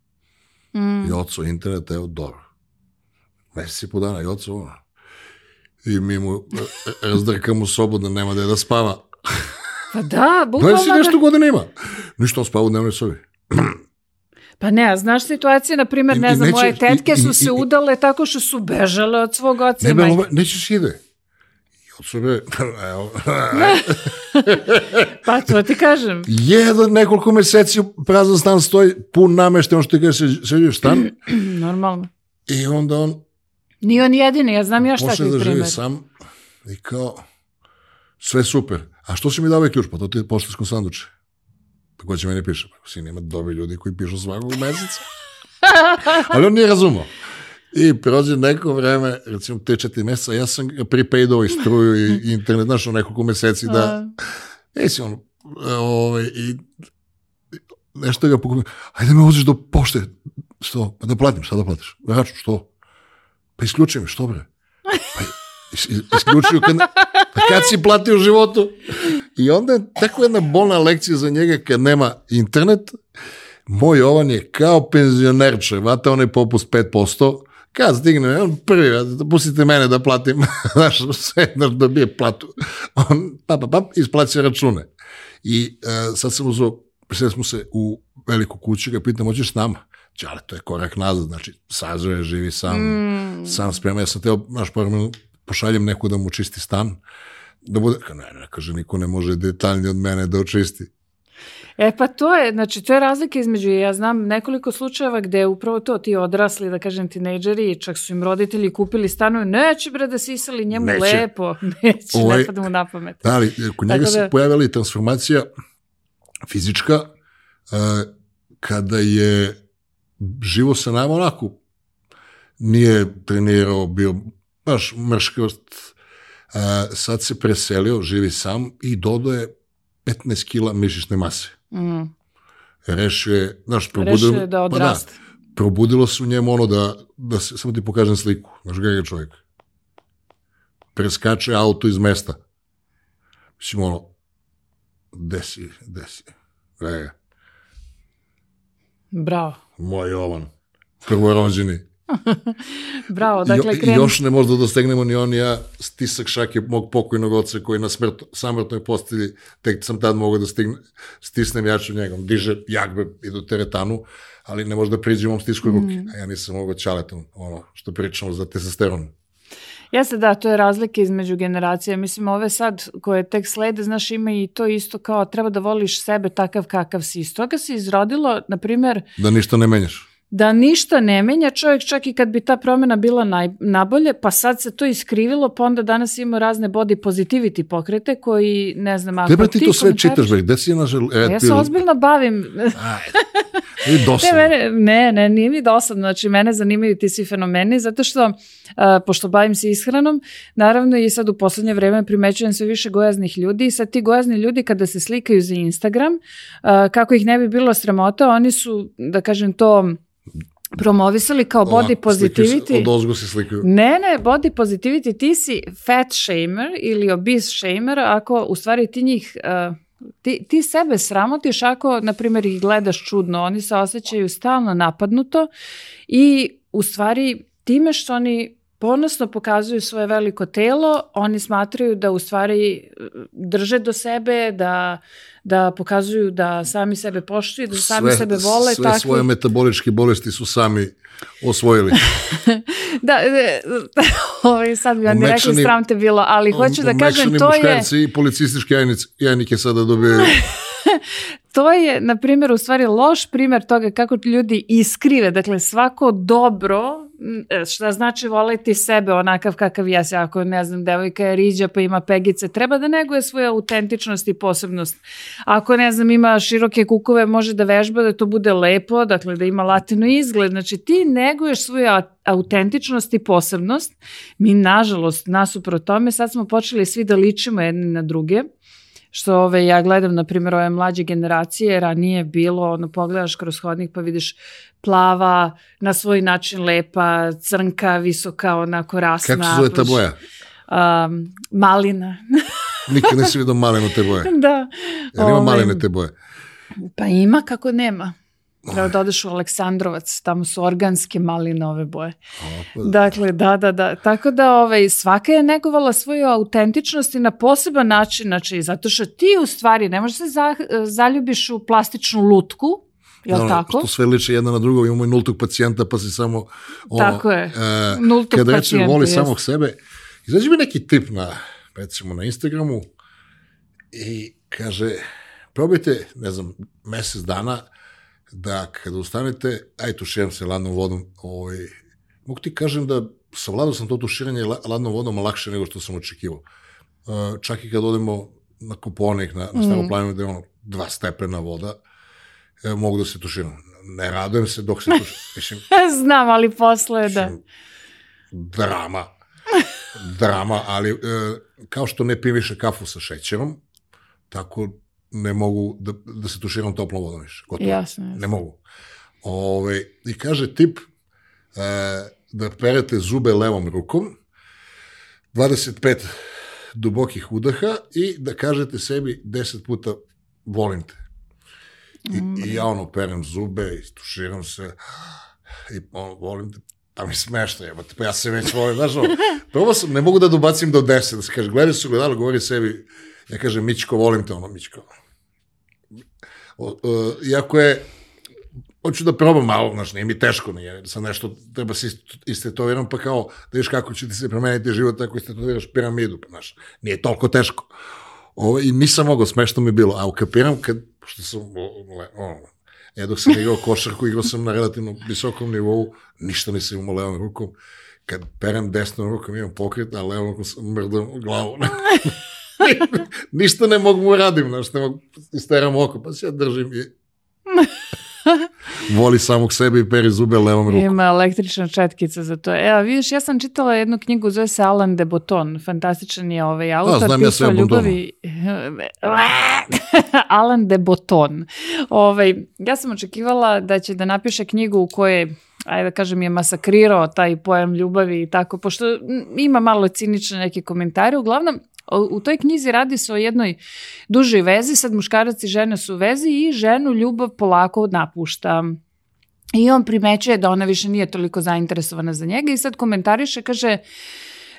Mm. Joco, internet, evo, dobro mesec i po dana i oca ono. I mi mu razdrkamo sobu da nema da je da spava. Pa da, bukvalno. Da si nešto godina ima. Ništa on spava u dnevnoj sobi. Pa ne, a znaš situacije, na primjer, ne znam, moje tetke su se udale tako što su bežale od svog oca ne, i majke. Nećeš ide. I od sebe, evo. [laughs] pa to ti kažem. Jedan nekoliko meseci prazan stan stoji, pun namešte, on što ti kaže, se, se stan. [clears throat] Normalno. I onda on Nije on jedini, ja znam još takvih primjer. Može da živi sam i kao, sve super. A što si mi dao ovaj ključ? Pa to ti je poštansko sanduče. Pa ko će meni piše? Pa sin ima dobri ljudi koji pišu svakog meseca. [laughs] Ali on nije razumao. I prođe neko vreme, recimo te četiri meseca, ja sam prepaidao i struju i internet, znaš, o nekoliko meseci da... Nisi on, ovaj, i nešto ga pokupio, ajde me uziš do pošte, što? Pa da platim, šta da platiš? Račun, što? Pa isključujem, što bre? Pa isključuju kad, pa kad si platio u životu. I onda je tako jedna bolna lekcija za njega kad nema internet. Moj Jovan je kao penzionerče, vata onaj popust 5%, kad stigne, on prvi, pustite mene da platim, [laughs] znaš, sve, znaš, da bije platu. On, pa, pa, pa, isplaća račune. I uh, sad sam uzao, prisjeli smo se u veliku kuću, ga pitam, hoćeš s nama? Ali to je korak nazad, znači sazove, živi sam, mm. sam sprema. Ja sam teo, znaš, pošaljem neku da mu čisti stan, da bude, ne, ne, kaže, niko ne može detaljnije od mene da očisti. E pa to je, znači to je razlika između, ja znam nekoliko slučajeva gde upravo to ti odrasli, da kažem tinejdžeri, čak su im roditelji kupili stanove, neće bre da sisali njemu neće. lepo, [laughs] neće, ovaj, ne pada mu na pamet. Da, ali kod njega da... se pojavila i transformacija fizička, uh, kada je živo sa nama onako nije trenirao, bio baš mrškost. A, sad se preselio, živi sam i dodao je 15 kila mišićne mase. Mm. Rešio je, znaš, probudilo, Rešio je da odraste. Pa da, probudilo se u njemu ono da, da se, samo ti pokažem sliku, znaš ga je čovjek. preskače auto iz mesta. Mislim, ono, desi, desi. Vrega. Bravo. Moj Jovan, prvorođeni. [laughs] Bravo, dakle, I, krenu... još ne možda dostegnemo ni on ja stisak šake mog pokojnog oca koji na smrt, samrtnoj postelji, tek sam tad mogao da stigne, stisnem jaču njegom, diže jagbe i do teretanu, ali ne može da priđe mom stisku ruke, mm. a ja nisam mogao čaletom, ono što pričamo za testosteron. Jeste da, to je razlika između generacija. Mislim, ove sad koje tek slede, znaš, ima i to isto kao treba da voliš sebe takav kakav si. Iz toga se izrodilo, na primer... Da ništa ne menjaš da ništa ne menja čovjek čak i kad bi ta promjena bila naj, nabolje, pa sad se to iskrivilo, pa onda danas ima razne body positivity pokrete koji, ne znam, ako Gde ti to sve čitaš, bre, gde si na žel... E, ja se ozbiljno bavim. Ajde. dosadno. [laughs] Ne, mene, ne, ne, nije mi dosadno, znači mene zanimaju ti svi fenomeni, zato što, uh, pošto bavim se ishranom, naravno i sad u poslednje vreme primećujem sve više gojaznih ljudi i sad ti gojazni ljudi kada se slikaju za Instagram, uh, kako ih ne bi bilo sramota, oni su, da kažem to, promovisali kao body Ova, positivity. Od ozgo se slikaju. Ne, ne, body positivity, ti si fat shamer ili obese shamer ako u stvari ti njih... Uh, ti, ti sebe sramotiš ako, na primjer, ih gledaš čudno, oni se osjećaju stalno napadnuto i u stvari time što oni ponosno pokazuju svoje veliko telo, oni smatraju da u stvari drže do sebe, da, da pokazuju da sami sebe poštuju, da sami sve, sebe vole. Sve takvi... svoje metaboličke bolesti su sami osvojili. [laughs] da, e, [laughs] ovaj, sad bi vam rekli sram te bilo, ali hoću da kažem to je... i policistički jajnike sada dobijaju [laughs] to je, na primjer, u stvari loš primjer toga kako ljudi iskrive. Dakle, svako dobro, e, šta znači voleti sebe onakav kakav jesi, ako ne znam, devojka je riđa pa ima pegice, treba da neguje svoju autentičnost i posebnost. Ako ne znam, ima široke kukove, može da vežba da to bude lepo, dakle da ima latino izgled. Znači ti neguješ svoju autentičnost i posebnost. Mi, nažalost, nasuprot tome, sad smo počeli svi da ličimo jedni na druge što ove, ja gledam, na primjer, ove mlađe generacije, ranije bilo, ono, pogledaš kroz hodnik pa vidiš plava, na svoj način lepa, crnka, visoka, onako rasna. Kako se zove ta boja? Um, malina. [laughs] Nikad nisi vidio malinu te boje. Da. Jel ima maline te boje? Pa ima kako nema. Treba da odeš u Aleksandrovac, tamo su organske malinove boje. Pa da. Dakle, da, da, da. Tako da ovaj, svaka je negovala svoju autentičnost i na poseban način, znači, zato što ti u stvari ne možeš se za, zaljubiš u plastičnu lutku, Je li no, tako? Što sve liče jedna na drugo, imamo i nultog pacijenta, pa si samo... Ono, tako je, uh, nultog kad pacijenta. Kad voli jest. samog sebe, izađe mi neki tip na, recimo, na Instagramu i kaže, probajte, ne znam, mesec dana da kada ustanete, aj tuširam se ladnom vodom, ovaj, mogu ti kažem da savladao sam to tuširanje ladnom vodom lakše nego što sam očekivao. Uh, čak i kad odemo na kuponik, na, na stavu mm. planinu, gde je ono dva stepena voda, e, mogu da se tuširam. Ne radujem se dok se tuširam. [laughs] Znam, ali posle, da. Drama. Drama, ali e, kao što ne pijem više kafu sa šećerom, tako ne mogu da, da se tuširam toplom vodom više. Gotovo. Jasno, jasno. Ne mogu. Ove, I kaže tip e, da perete zube levom rukom, 25 dubokih udaha i da kažete sebi 10 puta volim te. I, mm. i ja ono perem zube i tuširam se i ono, volim te pa mi smešno je, pa ja se već volim, znaš, [laughs] prvo sam, ne mogu da dobacim do 10, da se kaže, gledaj su gledali, govori sebi, ja kažem, Mičko, volim te, ono, Mičko. O, iako je, hoću da probam malo, znaš, nije mi teško, nije, sa nešto treba se istetoviram, pa kao, da viš kako će ti se promeniti život ako istetoviraš piramidu, pa znaš, nije toliko teško. Ovo, I nisam mogao, smešno mi bilo, a ukapiram kad, pošto sam, o, o, ja dok sam igrao košarku, igrao sam na relativno visokom nivou, ništa nisam imao levom rukom, kad perem desnom rukom imam pokret, a levom rukom sam mrdam glavu. [laughs] [laughs] Ništa ne mogu mu radim, znaš, ne mogu, isteram oko, pa se ja držim i... [laughs] Voli samog sebe i peri zube levom rukom. Ima električna četkica za to. Evo, vidiš, ja sam čitala jednu knjigu, zove se Alan de Botton. Fantastičan je ovaj autor. A, znam ja sve ljubavi... [laughs] Alan de Botton. Ovaj, ja sam očekivala da će da napiše knjigu u kojoj ajde da kažem, je masakrirao taj pojam ljubavi i tako, pošto ima malo cinične neke komentare. Uglavnom, u toj knjizi radi se o jednoj dužoj vezi, sad muškarac i žena su u vezi i ženu ljubav polako napušta. I on primećuje da ona više nije toliko zainteresovana za njega i sad komentariše, kaže,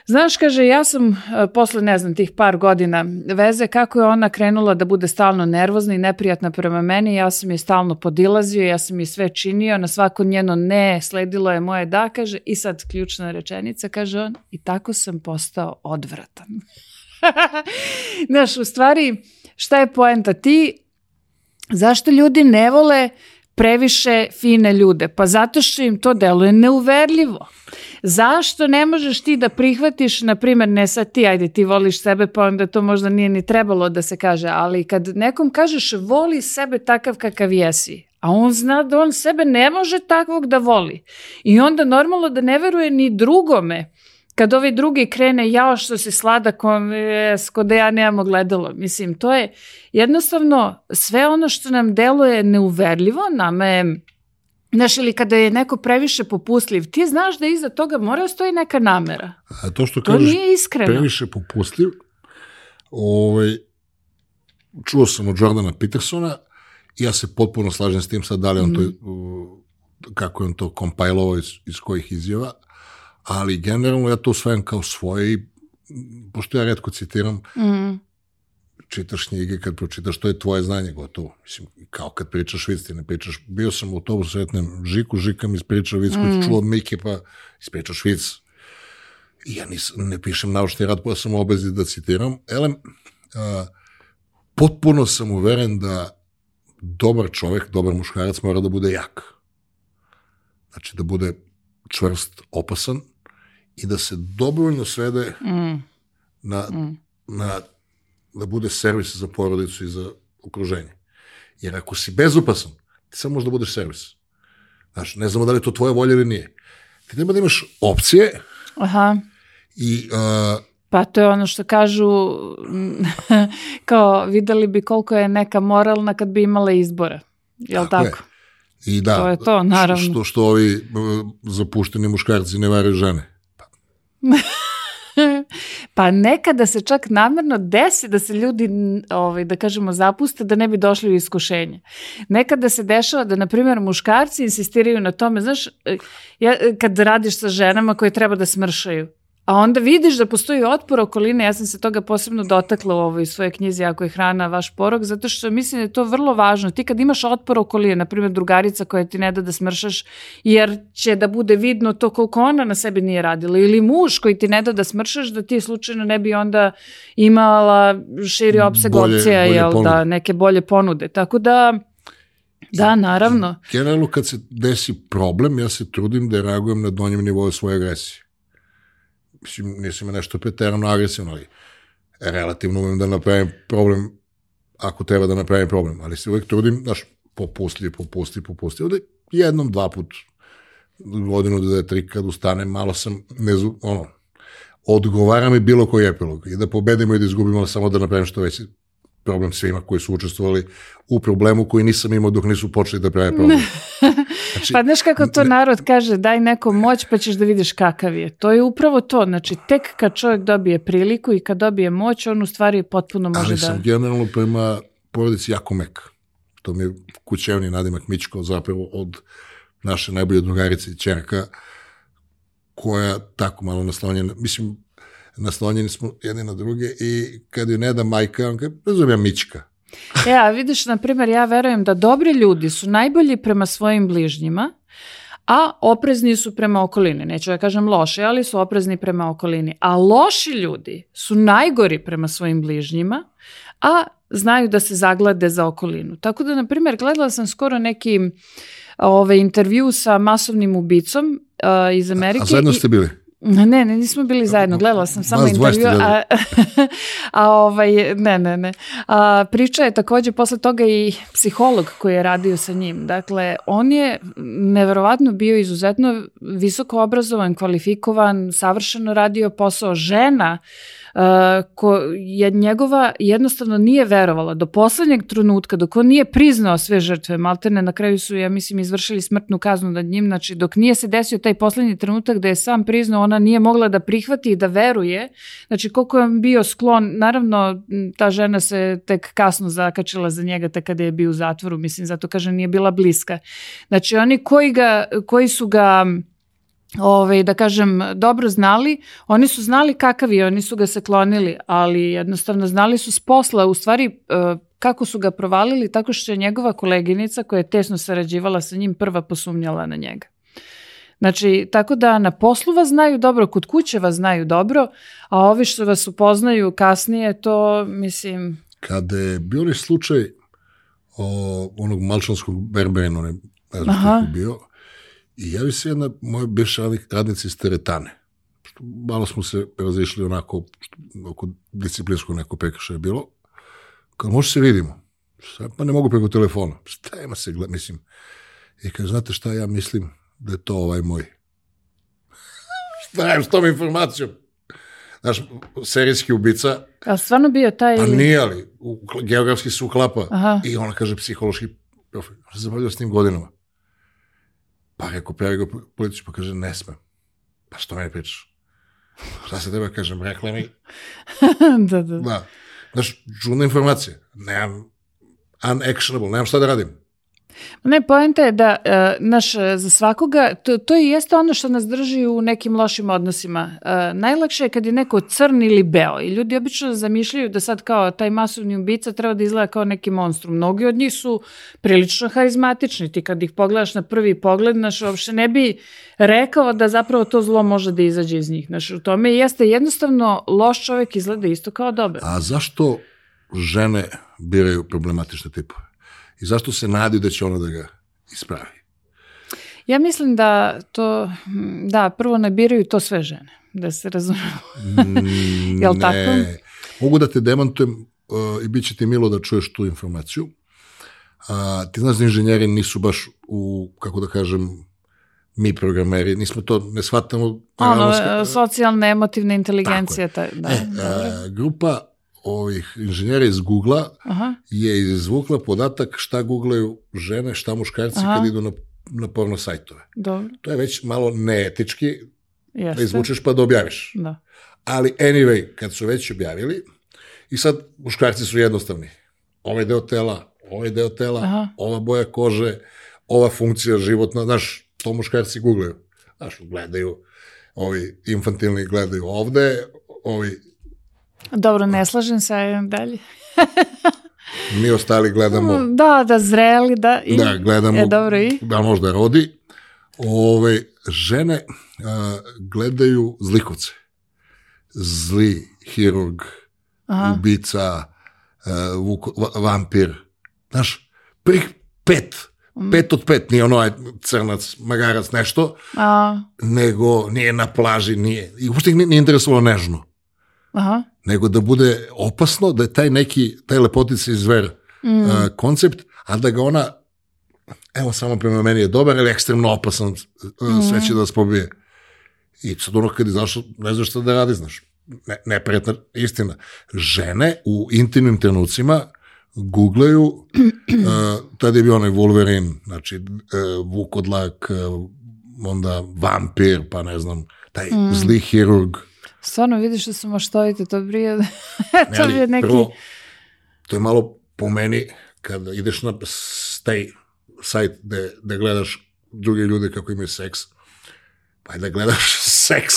Znaš, kaže, ja sam e, posle, ne znam, tih par godina veze, kako je ona krenula da bude stalno nervozna i neprijatna prema meni, ja sam je stalno podilazio, ja sam je sve činio, na svako njeno ne, sledilo je moje da, kaže, i sad ključna rečenica, kaže on, i tako sam postao odvratan. [laughs] Znaš, u stvari, šta je poenta? Ti, zašto ljudi ne vole previše fine ljude? Pa zato što im to deluje neuverljivo. Zašto ne možeš ti da prihvatiš, na primjer, ne sad ti, ajde ti voliš sebe, pa onda to možda nije ni trebalo da se kaže, ali kad nekom kažeš voli sebe takav kakav jesi, a on zna da on sebe ne može takvog da voli. I onda normalno da ne veruje ni drugome kad ovaj drugi krene, jao što si sladak, ko da ja nemamo gledalo. Mislim, to je jednostavno sve ono što nam deluje neuverljivo, nama je Znaš, ili kada je neko previše popustljiv, ti znaš da iza toga mora stoji neka namera. A to što to kažeš, nije iskreno. previše popustljiv, ovaj, čuo sam od Jordana Petersona, ja se potpuno slažem s tim sad da li on mm. to, mhm. kako je on to kompajlovao iz, iz kojih izjava, ali generalno ja to usvajam kao svoje i pošto ja redko citiram, mm. čitaš knjige, kad pročitaš, to je tvoje znanje gotovo. Mislim, kao kad pričaš vic, ti ne pričaš, bio sam u autobusu, sretnem Žiku, Žika mi ispričao vic, mm. čuo od Mike, pa ispričaš vic. I ja nis, ne pišem naučni rad, pa sam obezi da citiram. Elem, a, potpuno sam uveren da dobar čovek, dobar muškarac mora da bude jak. Znači da bude čvrst, opasan i da se dobrovoljno svede mm. Na, mm. na da bude servis za porodicu i za okruženje. Jer ako si bezopasan, ti samo možeš da budeš servis. Znaš, ne znamo da li je to tvoja volja ili nije. Ti treba da imaš opcije Aha. i uh, Pa to je ono što kažu, [laughs] kao videli bi koliko je neka moralna kad bi imala izbora. Jel tako? tako? Je. I da, to je to, naravno. Što, što ovi uh, zapušteni muškarci ne varaju žene. [laughs] Pa. nekada se čak namerno desi da se ljudi, ovaj, da kažemo, zapuste da ne bi došli u iskušenje. Nekada se dešava da, na primjer, muškarci insistiraju na tome, znaš, ja, kad radiš sa ženama koje treba da smršaju, A onda vidiš da postoji otpor okoline, ja sam se toga posebno dotakla u ovoj svojoj knjizi Ako je hrana vaš porok, zato što mislim da je to vrlo važno. Ti kad imaš otpor okoline, na primjer drugarica koja ti ne da da smršaš, jer će da bude vidno to koliko ona na sebi nije radila, ili muž koji ti ne da da smršaš, da ti slučajno ne bi onda imala širi opseg bolje, opcija, bolje jel, da, neke bolje ponude. Tako da, Da, naravno. Generalno kad se desi problem, ja se trudim da reagujem na donjem nivou svoje agresije mislim, nisam ima nešto preterano agresivno, ali relativno umem da napravim problem ako treba da napravim problem, ali se uvek trudim, znaš, popusti, popusti, popusti. Ovde jednom, dva put, godinu, dve, tri, kad ustanem, malo sam, ne zu, ono, odgovara mi bilo koji epilog i da pobedimo i da izgubimo, samo da napravim što veći problem svima koji su učestvovali u problemu koji nisam imao dok nisu počeli da prave problem. [laughs] Znači, pa znaš kako to narod kaže, daj nekom moć pa ćeš da vidiš kakav je. To je upravo to, znači tek kad čovjek dobije priliku i kad dobije moć, on u stvari potpuno može da... Ali sam generalno prema porodici jako mek. To mi je kućevni nadimak Mičko zapravo od naše najbolje drugarice i čerka koja tako malo naslonjena, mislim, naslonjeni smo jedni na druge i kad ju ne da majka, on kaže, razumijem Mička. Ja, vidiš, na primjer, ja verujem da dobri ljudi su najbolji prema svojim bližnjima, a oprezni su prema okolini. Neću da kažem loši, ali su oprezni prema okolini. A loši ljudi su najgori prema svojim bližnjima, a znaju da se zaglade za okolinu. Tako da, na primjer, gledala sam skoro neki ove, intervju sa masovnim ubicom uh, iz Amerike. A, a zajedno ste bili? Ne, ne, nismo bili zajedno, gledala sam samo intervju, a, [laughs] a ovaj, ne, ne, ne. A, priča je takođe posle toga i psiholog koji je radio sa njim. Dakle, on je neverovatno bio izuzetno visoko obrazovan, kvalifikovan, savršeno radio posao. Žena ko je njegova jednostavno nije verovala do poslednjeg trenutka, dok on nije priznao sve žrtve, maltene na kraju su, ja mislim, izvršili smrtnu kaznu nad njim, znači dok nije se desio taj poslednji trenutak da je sam priznao, ona nije mogla da prihvati i da veruje, znači koliko je bio sklon, naravno ta žena se tek kasno zakačila za njega, tek kada je bio u zatvoru, mislim, zato kaže nije bila bliska. Znači oni koji, ga, koji su ga ovaj, da kažem, dobro znali, oni su znali kakav je, oni su ga se klonili, ali jednostavno znali su s posla, u stvari e, kako su ga provalili, tako što je njegova koleginica koja je tesno sarađivala sa njim prva posumnjala na njega. Znači, tako da na poslu vas znaju dobro, kod kuće vas znaju dobro, a ovi što vas upoznaju kasnije, to mislim... Kada je bio slučaj o, onog malčanskog berbena, ne znam kako je bio, I javi se jedna moja bivša radnica iz teretane. Što malo smo se razišli onako, oko disciplinskog neko prekršaja je bilo. Kao, može se vidimo. Šta, pa ne mogu preko telefona. Šta ima se, gleda, mislim. I kaže, znate šta ja mislim da je to ovaj moj. [laughs] šta je s tom informacijom? Znaš, serijski ubica. A stvarno bio taj... Pa nije, ali u, geografski se uklapa. Aha. I ona kaže psihološki profil. Zabavljao s njim godinama. Pa rekao, prijavi ga policiju, pa kaže, ne smem. Pa što meni pričaš? Šta se tebe kažem, rekla mi? [laughs] da, da. Da. Znaš, čudna informacija. Nemam unactionable, nemam šta da radim. Ne, poenta je da, uh, naš, za svakoga, to, to i jeste ono što nas drži u nekim lošim odnosima. Uh, najlakše je kad je neko crn ili beo i ljudi obično zamišljaju da sad kao taj masovni ubica treba da izgleda kao neki monstrum. Mnogi od njih su prilično harizmatični. Ti kad ih pogledaš na prvi pogled, naš, uopšte ne bi rekao da zapravo to zlo može da izađe iz njih. Naš, u tome jeste jednostavno loš čovek izgleda isto kao dobar. A zašto žene biraju problematične tipove? I zašto se nadi da će ona da ga ispravi? Ja mislim da to, da, prvo ne biraju to sve žene, da se razumemo. Mm, [laughs] Jel ne. tako? Mogu da te demantujem uh, i bit će ti milo da čuješ tu informaciju. Uh, ti znaš da inženjeri nisu baš u, kako da kažem, mi programeri, nismo to, ne shvatamo... Ono, socijalna, emotivna inteligencija. Ta, da, e, a, grupa ovih inženjera iz Google-a je izvukla podatak šta googlaju žene, šta muškarci Aha. kad idu na, na porno sajtove. Dobro. To je već malo neetički Jeste. da izvučeš pa da objaviš. Da. Ali anyway, kad su već objavili, i sad muškarci su jednostavni. Ovaj deo tela, ovaj deo tela, Aha. ova boja kože, ova funkcija životna, znaš, to muškarci googlaju. Znaš, gledaju, ovi infantilni gledaju ovde, ovi Dobro, ne slažem se, ajde dalje. Mi ostali gledamo... Da, da, zreli, da. I, da, gledamo... E, dobro i? Da, možda rodi. Ove, žene a, gledaju zlikovce. Zli, hirurg, Aha. ubica, a, vuk, vampir. Znaš, prvih pet, mm. pet od pet, nije ono crnac, magarac, nešto, A. nego nije na plaži, nije, i uopšte nije, nije interesovalo nežno. Aha. Nego da bude opasno, da je taj neki, taj lepotica i zver mm. uh, koncept, a da ga ona, evo samo prema meni je dobar, ali ekstremno opasan, uh, mm. sve će da vas pobije. I sad ono kad izašao, ne znaš šta da radi, znaš, ne, neprijatna istina. Žene u intimnim trenucima googlaju, uh, tada je bio onaj Wolverine, znači uh, Vukodlak, uh, onda vampir, pa ne znam, taj mm. zli hirurg, Stvarno, vidiš da su maštovite, to brije, [laughs] to je neki... Prvo, to je malo po meni, kada ideš na taj sajt gde, gde gledaš druge ljude kako imaju seks, pa da gledaš [laughs] seks,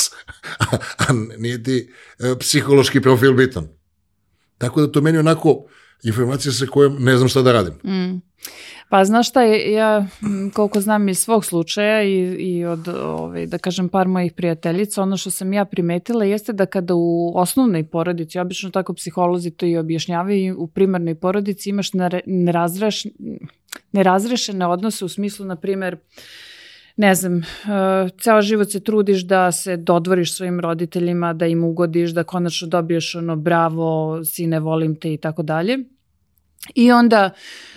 a, a nije ti e, psihološki profil bitan. Tako da to meni onako informacija sa kojom ne znam šta da radim. Mm. Pa znaš šta, ja koliko znam iz svog slučaja i, i od, ovaj, da kažem, par mojih prijateljica, ono što sam ja primetila jeste da kada u osnovnoj porodici, obično tako psiholozi to i objašnjavaju, u primarnoj porodici imaš nerazreš, nerazrešene odnose u smislu, na primer, ne znam, uh, ceo život se trudiš da se dodvoriš svojim roditeljima, da im ugodiš, da konačno dobiješ ono bravo, sine, volim te i tako dalje I onda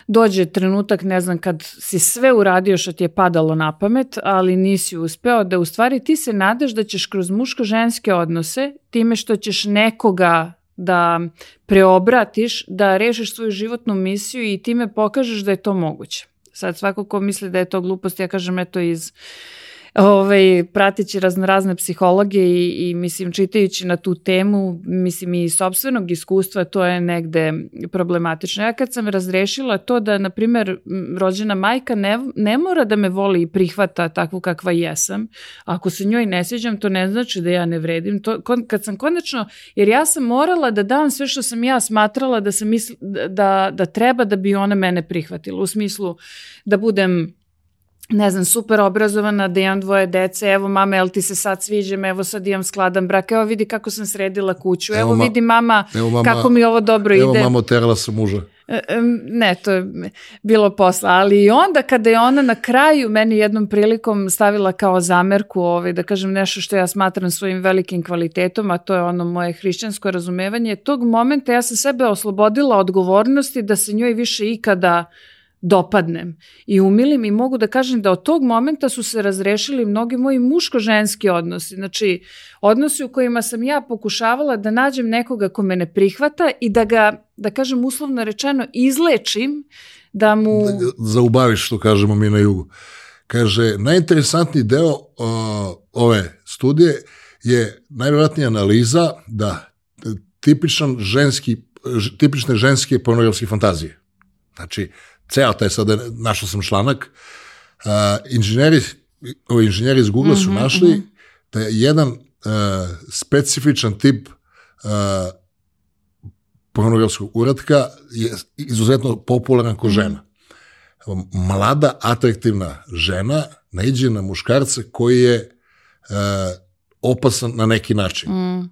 dođe trenutak, ne znam, kad si sve uradio što ti je padalo na pamet, ali nisi uspeo, da u stvari ti se nadaš da ćeš kroz muško-ženske odnose, time što ćeš nekoga da preobratiš, da rešiš svoju životnu misiju i time pokažeš da je to moguće. Sad svako ko misli da je to glupost, ja kažem eto iz ovaj, pratići razno razne psihologe i, i mislim čitajući na tu temu, mislim i sobstvenog iskustva to je negde problematično. Ja kad sam razrešila to da, na primer, rođena majka ne, ne mora da me voli i prihvata takvu kakva jesam, ako se njoj ne sviđam, to ne znači da ja ne vredim. To, kad sam konačno, jer ja sam morala da dam sve što sam ja smatrala da, sam misl, da, da treba da bi ona mene prihvatila, u smislu da budem ne znam, super obrazovana, da imam dvoje dece, evo mama, jel ti se sad sviđam, evo sad imam skladan brak, evo vidi kako sam sredila kuću, evo, evo ma, vidi mama, evo mama kako mi ovo dobro evo ide. Evo mama, terala sam muža. E, ne, to je bilo posla, ali i onda kada je ona na kraju meni jednom prilikom stavila kao zamerku, ovaj, da kažem nešto što ja smatram svojim velikim kvalitetom, a to je ono moje hrišćansko razumevanje, tog momenta ja sam sebe oslobodila odgovornosti da se njoj više ikada uh, dopadnem i umilim i mogu da kažem da od tog momenta su se razrešili mnogi moji muško-ženski odnosi. Znači, odnosi u kojima sam ja pokušavala da nađem nekoga ko me ne prihvata i da ga, da kažem uslovno rečeno, izlečim, da mu... Da zaubaviš, što kažemo mi na jugu. Kaže, najinteresantniji deo uh, ove studije je najvjerojatnija analiza da tipičan ženski, tipične ženske pornografske fantazije. Znači, ceo taj sada, našao sam članak, uh, inženjeri, ovi inženjeri iz Google su mm -hmm, našli mm -hmm. da je jedan uh, specifičan tip uh, pornografskog uratka je izuzetno popularan kod žena. Mlada, atraktivna žena naiđe na muškarca koji je uh, opasan na neki način. Mm.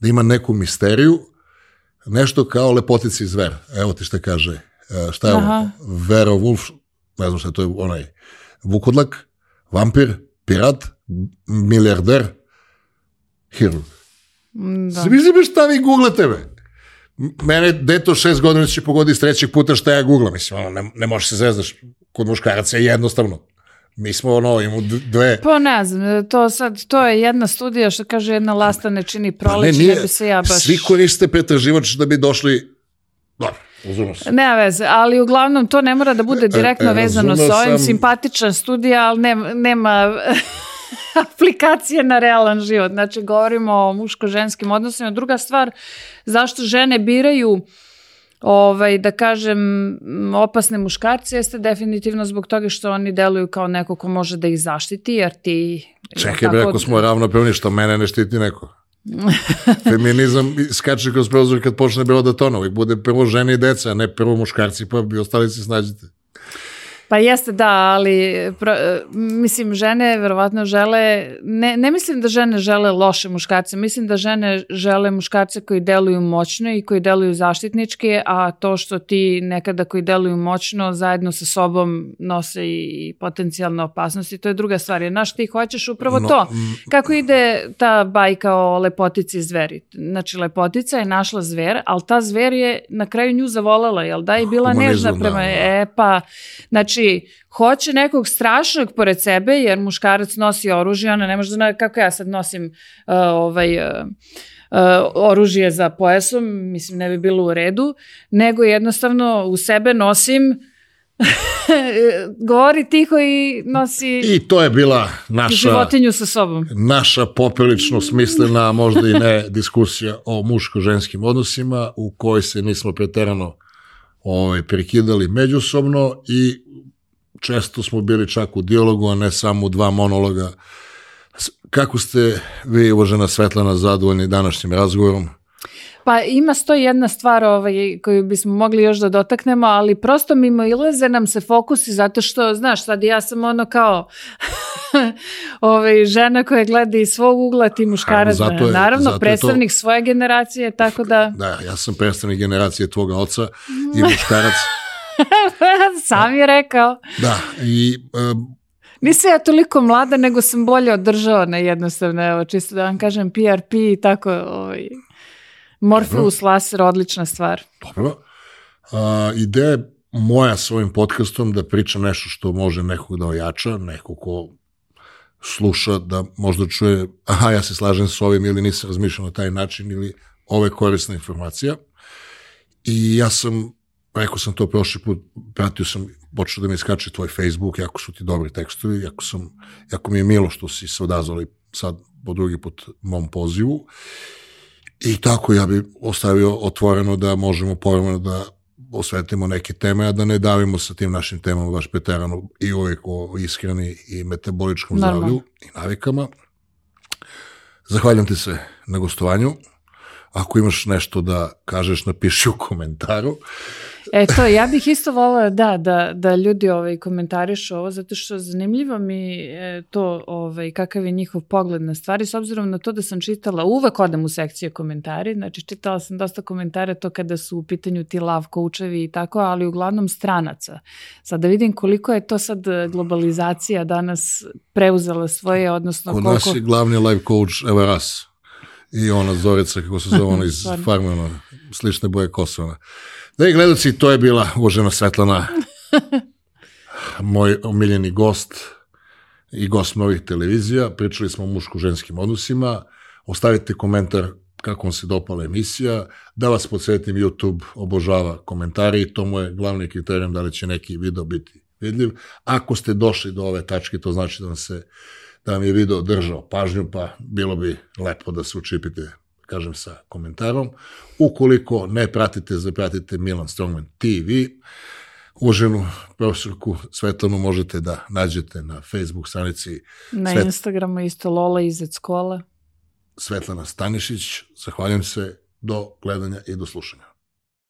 Da ima neku misteriju, nešto kao lepotici zver. Evo ti šta kaže šta je Aha. Vera Wolf, ne znam šta je, to je onaj vukodlak, vampir, pirat, milijarder, hirurg. Da. Svi zime šta vi googlate me? Mene deto šest godina će pogodi s trećeg puta šta ja googlam. Mislim, ono, ne, ne možeš se zvezdaš. Kod muškaraca je jednostavno. Mi smo ono, imamo dve... Pa ne znam, to sad, to je jedna studija što kaže jedna lasta ne čini proleć, pa ne, nije, ne bi se ja baš... Svi koriste pretraživač da bi došli... Dobro, Nema veze, ali uglavnom to ne mora da bude e, direktno e, vezano sa ovim. Sam... Simpatičan studija, ali nema, nema [laughs] aplikacije na realan život. Znači, govorimo o muško-ženskim odnosima. Druga stvar, zašto žene biraju ovaj, da kažem, opasne muškarce jeste definitivno zbog toga što oni deluju kao neko ko može da ih zaštiti, jer ti... Čekaj, tako... ako smo ravnopravni, što mene ne štiti neko. [laughs] Feminizam skače kroz prozor kad počne bilo da tona. Uvijek bude prvo žene i deca, a ne prvo muškarci, pa bi ostali se snađite. Pa jeste da, ali pro, mislim žene verovatno žele, ne, ne mislim da žene žele loše muškarce, mislim da žene žele muškarce koji deluju moćno i koji deluju zaštitnički, a to što ti nekada koji deluju moćno zajedno sa sobom nose i potencijalne opasnosti, to je druga stvar. Jer naš ti hoćeš upravo no, to. Kako ide ta bajka o lepotici zveri? Znači lepotica je našla zver, ali ta zver je na kraju nju zavolela, jel da? I bila nežna prema, da. e pa, znači Znači, hoće nekog strašnog pored sebe, jer muškarac nosi oružje, ona ne može da zna kako ja sad nosim uh, ovaj... Uh, Uh, oružje za pojasom, mislim ne bi bilo u redu, nego jednostavno u sebe nosim [laughs] govori tiho i nosi I to je bila naša životinju sa sobom. Naša popelično smislena, možda i ne diskusija o muško-ženskim odnosima u kojoj se nismo preterano ovaj, prekidali međusobno i često smo bili čak u dijalogu, a ne samo u dva monologa. Kako ste vi, uvažena Svetlana, zadovoljni današnjim razgovorom? Pa ima sto jedna stvar ovaj, koju bismo mogli još da dotaknemo, ali prosto mimo ileze nam se fokusi zato što, znaš, sad ja sam ono kao [laughs] ovaj, žena koja gleda iz svog ugla, ti muškarac, zato je, naravno zato predstavnik to... svoje generacije, tako da... Da, ja sam predstavnik generacije tvoga oca i muškarac [laughs] Sam je rekao. Da, i... Um, Nisam ja toliko mlada, nego sam bolje održavana jednostavno, evo, čisto da vam kažem PRP i tako, ovaj, Morpheus laser, odlična stvar. Dobro. A, ideja je moja svojim podcastom da pričam nešto što može nekog da ojača, neko ko sluša da možda čuje aha, ja se slažem s ovim ili nisam razmišljao na taj način ili ove korisna informacija. I ja sam, rekao sam to prošli put, pratio sam, počeo da mi iskače tvoj Facebook, jako su ti dobri tekstovi, jako, sam, jako mi je milo što si se odazvali sad po drugi put mom pozivu. I tako ja bi ostavio otvoreno da možemo povremeno da osvetimo neke teme, a da ne davimo sa tim našim temama baš preterano i uvek o ishrani i metaboličkom Normalno. zdravlju i navikama. Zahvaljam ti se na gostovanju. Ako imaš nešto da kažeš, napiši u komentaru. Eto, ja bih isto volila da, da, da ljudi ovaj, komentarišu ovo, zato što zanimljivo mi je to ovaj, kakav je njihov pogled na stvari, s obzirom na to da sam čitala, uvek odem u sekcije komentari, znači čitala sam dosta komentare to kada su u pitanju ti love coachevi i tako, ali uglavnom stranaca. Sad da vidim koliko je to sad globalizacija danas preuzela svoje, odnosno Kod koliko... nas je glavni life coach evo ras i ona Zorica, kako se zove, ona iz [laughs] Farmana, slične boje Kosova. Da i gledaci, to je bila uvažena Svetlana, [laughs] moj omiljeni gost i gost novih televizija. Pričali smo o muško-ženskim odnosima. Ostavite komentar kako vam se dopala emisija. Da vas podsjetim, YouTube obožava komentari i to mu je glavni kriterijum da li će neki video biti vidljiv. Ako ste došli do ove tačke, to znači da vam se da vam je video držao pažnju, pa bilo bi lepo da se učipite kažem, sa komentarom. Ukoliko ne pratite, zapratite Milan Strongman TV. Uvaženu profesorku Svetlanu možete da nađete na Facebook stranici. Na Svet... Instagramu isto Lola iz Kola. Svetlana Stanišić. Zahvaljujem se. Do gledanja i do slušanja.